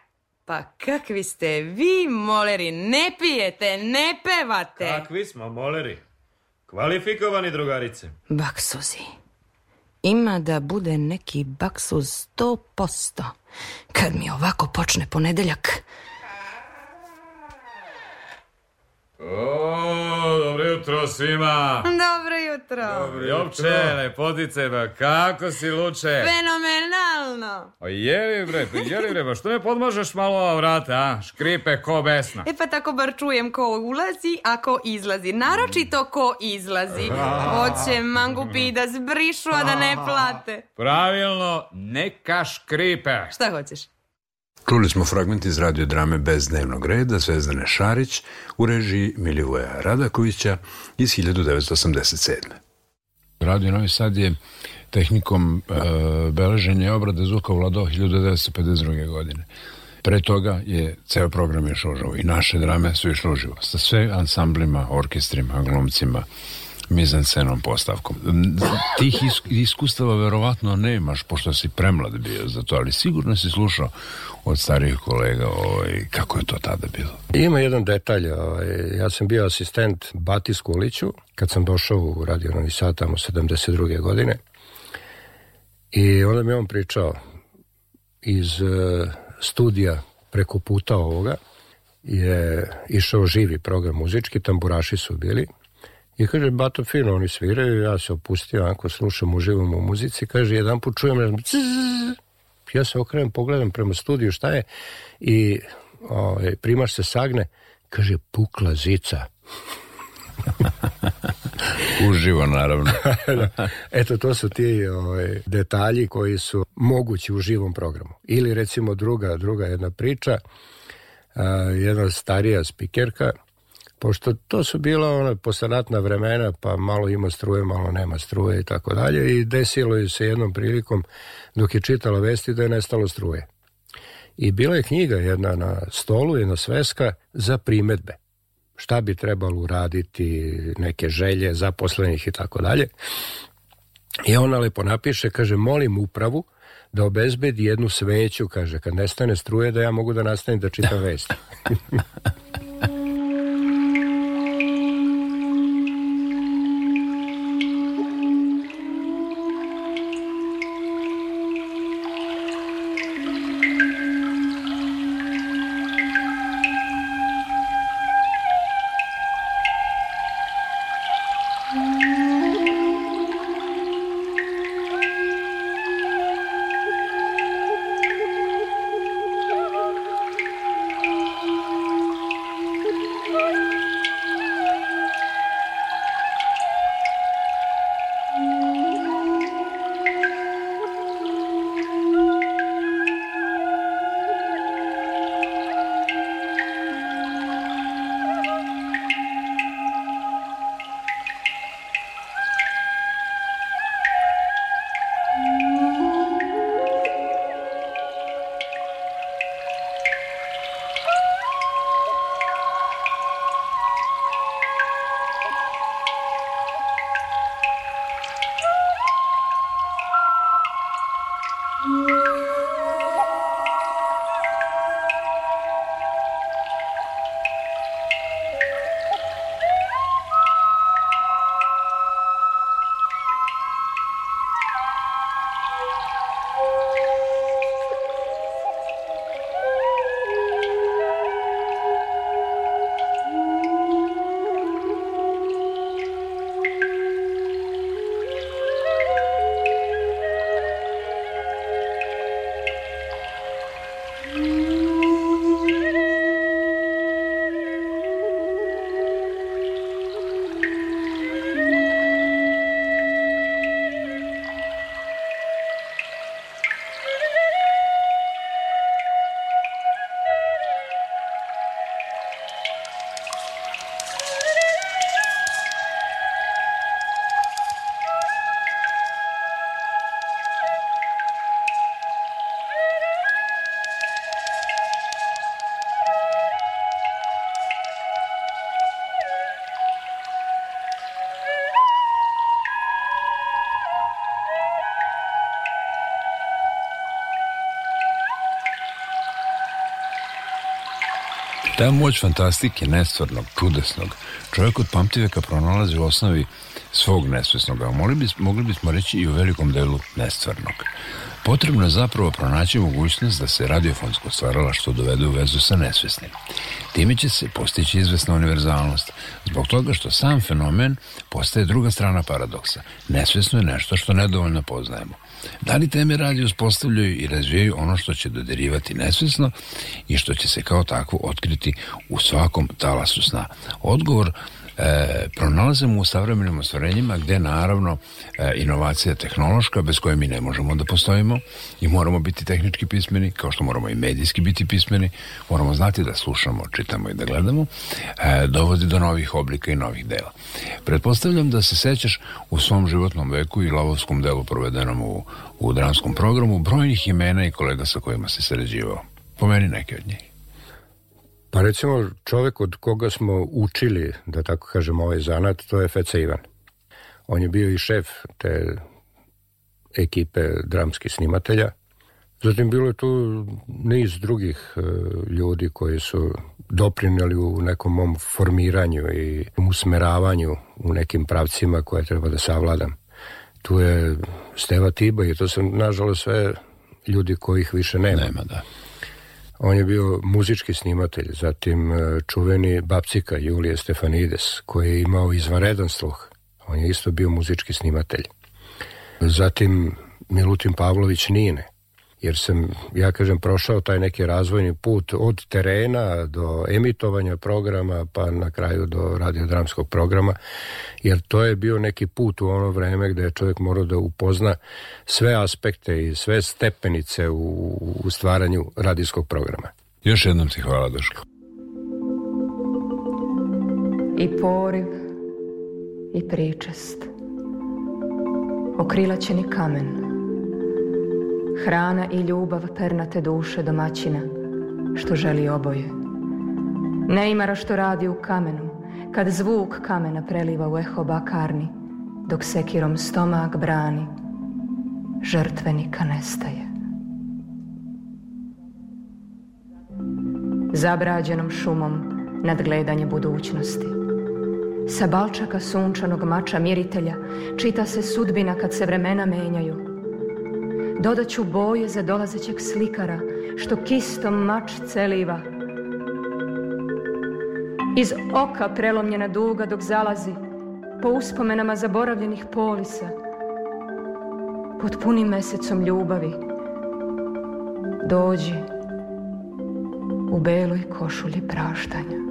Pa kakvi ste vi, moleri, ne pijete, ne pevate. Kakvi smo, moleri? Kvalifikovani drugarice. Baksuzi. Ima da bude neki baksuz sto posto. Kad mi ovako počne ponedeljak, O, dobro jutro svima. Dobro jutro. Dobro jutro. lepotice, ba, kako si luče? Fenomenalno. A je li bre, je li bre, ba, što ne podmažeš malo ova vrata, a? Škripe ko besna. E pa tako bar čujem ko ulazi, a ko izlazi. Naročito ko izlazi. Hoće mangupi da zbrišu, a da ne plate. Pravilno, neka škripe. Šta hoćeš? Čuli smo fragment iz radio drame Bez dnevnog reda Zvezdane Šarić u režiji Milivoja Radakovića iz 1987. Radio Novi Sad je tehnikom e, beleženja i obrade zvuka vladao 1952. godine. Pre toga je ceo program išao uživo i naše drame su išle uživo sa sve ansamblima, orkestrima, glumcima, mizancenom postavkom. Tih iskustava verovatno nemaš, pošto si premlad bio za to, ali sigurno si slušao od starih kolega ovaj, kako je to tada bilo. Ima jedan detalj, ovaj, ja sam bio asistent Bati Skuliću, kad sam došao u Radio Novi Sad, tamo 72. godine, i onda mi on pričao iz uh, studija preko puta ovoga, je išao živi program muzički, tamburaši su bili, I kaže, bato fino, oni sviraju, ja se opustio, ako slušam, uživam u muzici, kaže, jedan put čujem, ja, ja se okrenem, pogledam prema studiju šta je i ovaj, primaš se sagne, kaže, pukla zica. Uživo, naravno. Da. Eto, to su ti ovaj, detalji koji su mogući u živom programu. Ili, recimo, druga, druga jedna priča, a, jedna starija spikerka, pošto to su bila ona posanatna vremena, pa malo ima struje, malo nema struje i tako dalje i desilo je se jednom prilikom dok je čitala vesti da je nestalo struje. I bila je knjiga jedna na stolu, jedna sveska za primetbe. Šta bi trebalo uraditi, neke želje zaposlenih i tako dalje. I ona lepo napiše, kaže, molim upravu da obezbedi jednu sveću, kaže, kad nestane struje da ja mogu da nastavim da čitam vesti. Ta moć fantastike, nestvarnog, čudesnog, čovjek od pamtiveka pronalazi u osnovi svog nesvesnog, a mogli, bis, mogli bismo reći i u velikom delu nestvarnog. Potrebno je zapravo pronaći mogućnost da se radiofonsko stvarala što dovede u vezu sa nesvesnim. Time će se postići izvesna univerzalnost, zbog toga što sam fenomen postaje druga strana paradoksa. Nesvesno je nešto što nedovoljno poznajemo. Da li teme radi uspostavljaju i razvijaju ono što će doderivati nesvesno i što će se kao takvo otkriti u svakom talasu sna? Odgovor e, pronalazimo u savremenim ostvarenjima gde naravno E, inovacija tehnološka bez koje mi ne možemo da postojimo i moramo biti tehnički pismeni, kao što moramo i medijski biti pismeni, moramo znati da slušamo, čitamo i da gledamo, e, dovodi do novih oblika i novih dela. Pretpostavljam da se sećaš u svom životnom veku i lavovskom delu provedenom u, u dramskom programu brojnih imena i kolega sa kojima se sređivao. Pomeni neke od njih. Pa recimo čovek od koga smo učili, da tako kažemo, ovaj zanat, to je Feca Ivan. On je bio i šef te ekipe dramskih snimatelja. Zatim bilo je tu niz drugih e, ljudi koji su doprinjeli u nekom mom formiranju i usmeravanju u nekim pravcima koje treba da savladam. Tu je Steva Tiba i to su nažalost sve ljudi kojih više nema. Nema, da. On je bio muzički snimatelj, zatim e, čuveni babcika Julije Stefanides, koji je imao izvanredan sluh. On je isto bio muzički snimatelj. Zatim Milutin Pavlović Nine, jer sam, ja kažem, prošao taj neki razvojni put od terena do emitovanja programa pa na kraju do radiodramskog programa, jer to je bio neki put u ono vreme gde je čovjek morao da upozna sve aspekte i sve stepenice u, u stvaranju radijskog programa. Još jednom ti hvala, Duško. I poriv i pričest. Okrilaćeni kamen, hrana i ljubav pernate duše domaćina, što želi oboje. Neimara što radi u kamenu, kad zvuk kamena preliva u eho bakarni, dok sekirom stomak brani, žrtvenika nestaje. Zabrađenom šumom nadgledanje budućnosti. Sa balčaka sunčanog mača miritelja čita se sudbina kad se vremena menjaju. Dodaću boje za dolazećeg slikara što kistom mač celiva. Iz oka prelomljena duga dok zalazi po uspomenama zaboravljenih polisa. Pod punim mesecom ljubavi dođi u beloj košulji praštanja.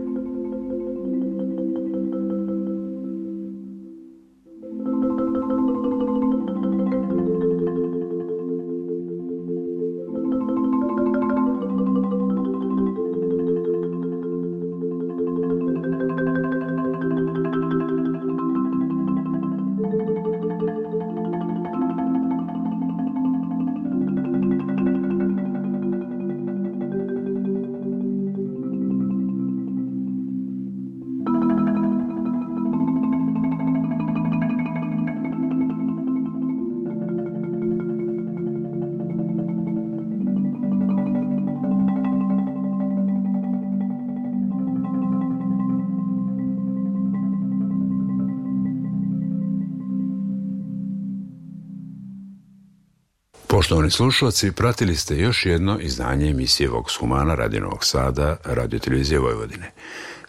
Poštovani slušalci, pratili ste još jedno izdanje emisije Vox Humana radi Novog Sada, radio televizije Vojvodine.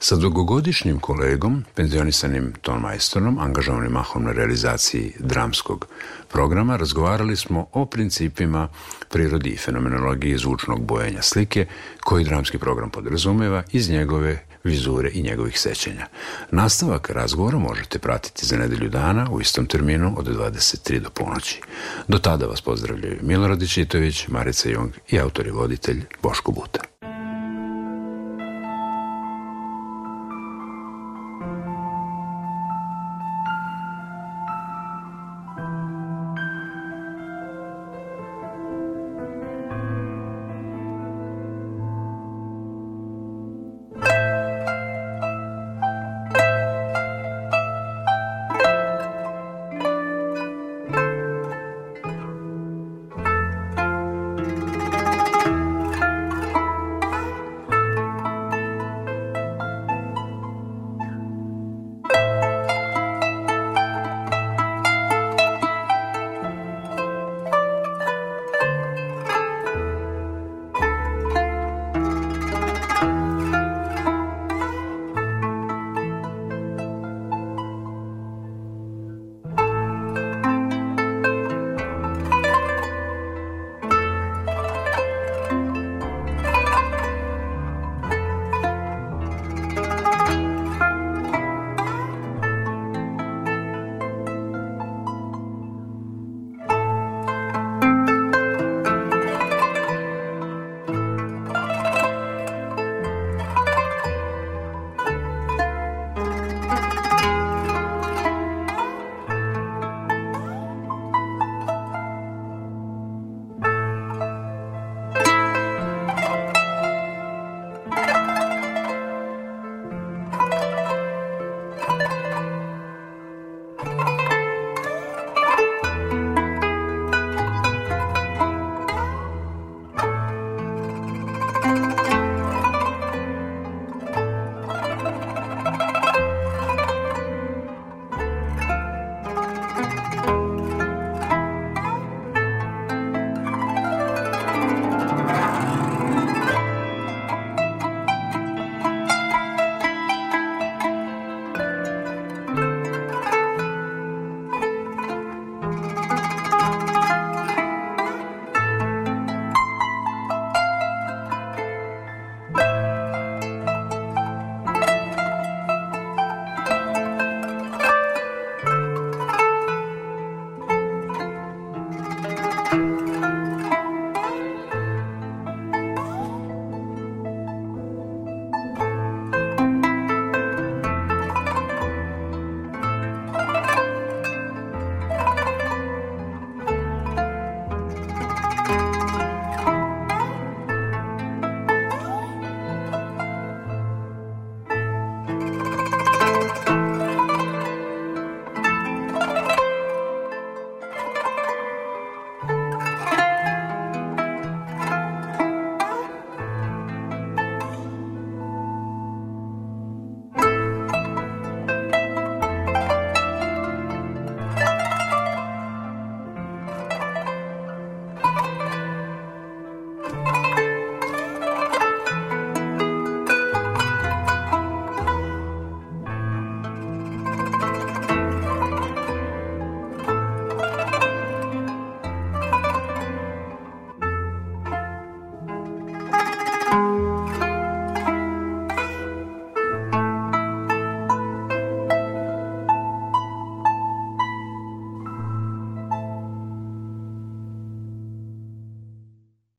Sa dugogodišnjim kolegom, penzionisanim tonmajstorom, angažovanim mahom na realizaciji dramskog programa, razgovarali smo o principima prirodi i fenomenologiji zvučnog bojenja slike koji dramski program podrazumeva iz njegove vizure i njegovih sećanja. Nastavak razgovora možete pratiti za nedelju dana u istom terminu od 23 do ponoći. Do tada vas pozdravljaju Milorad Ičitović, Marica Jung i autor i voditelj Boško Buta.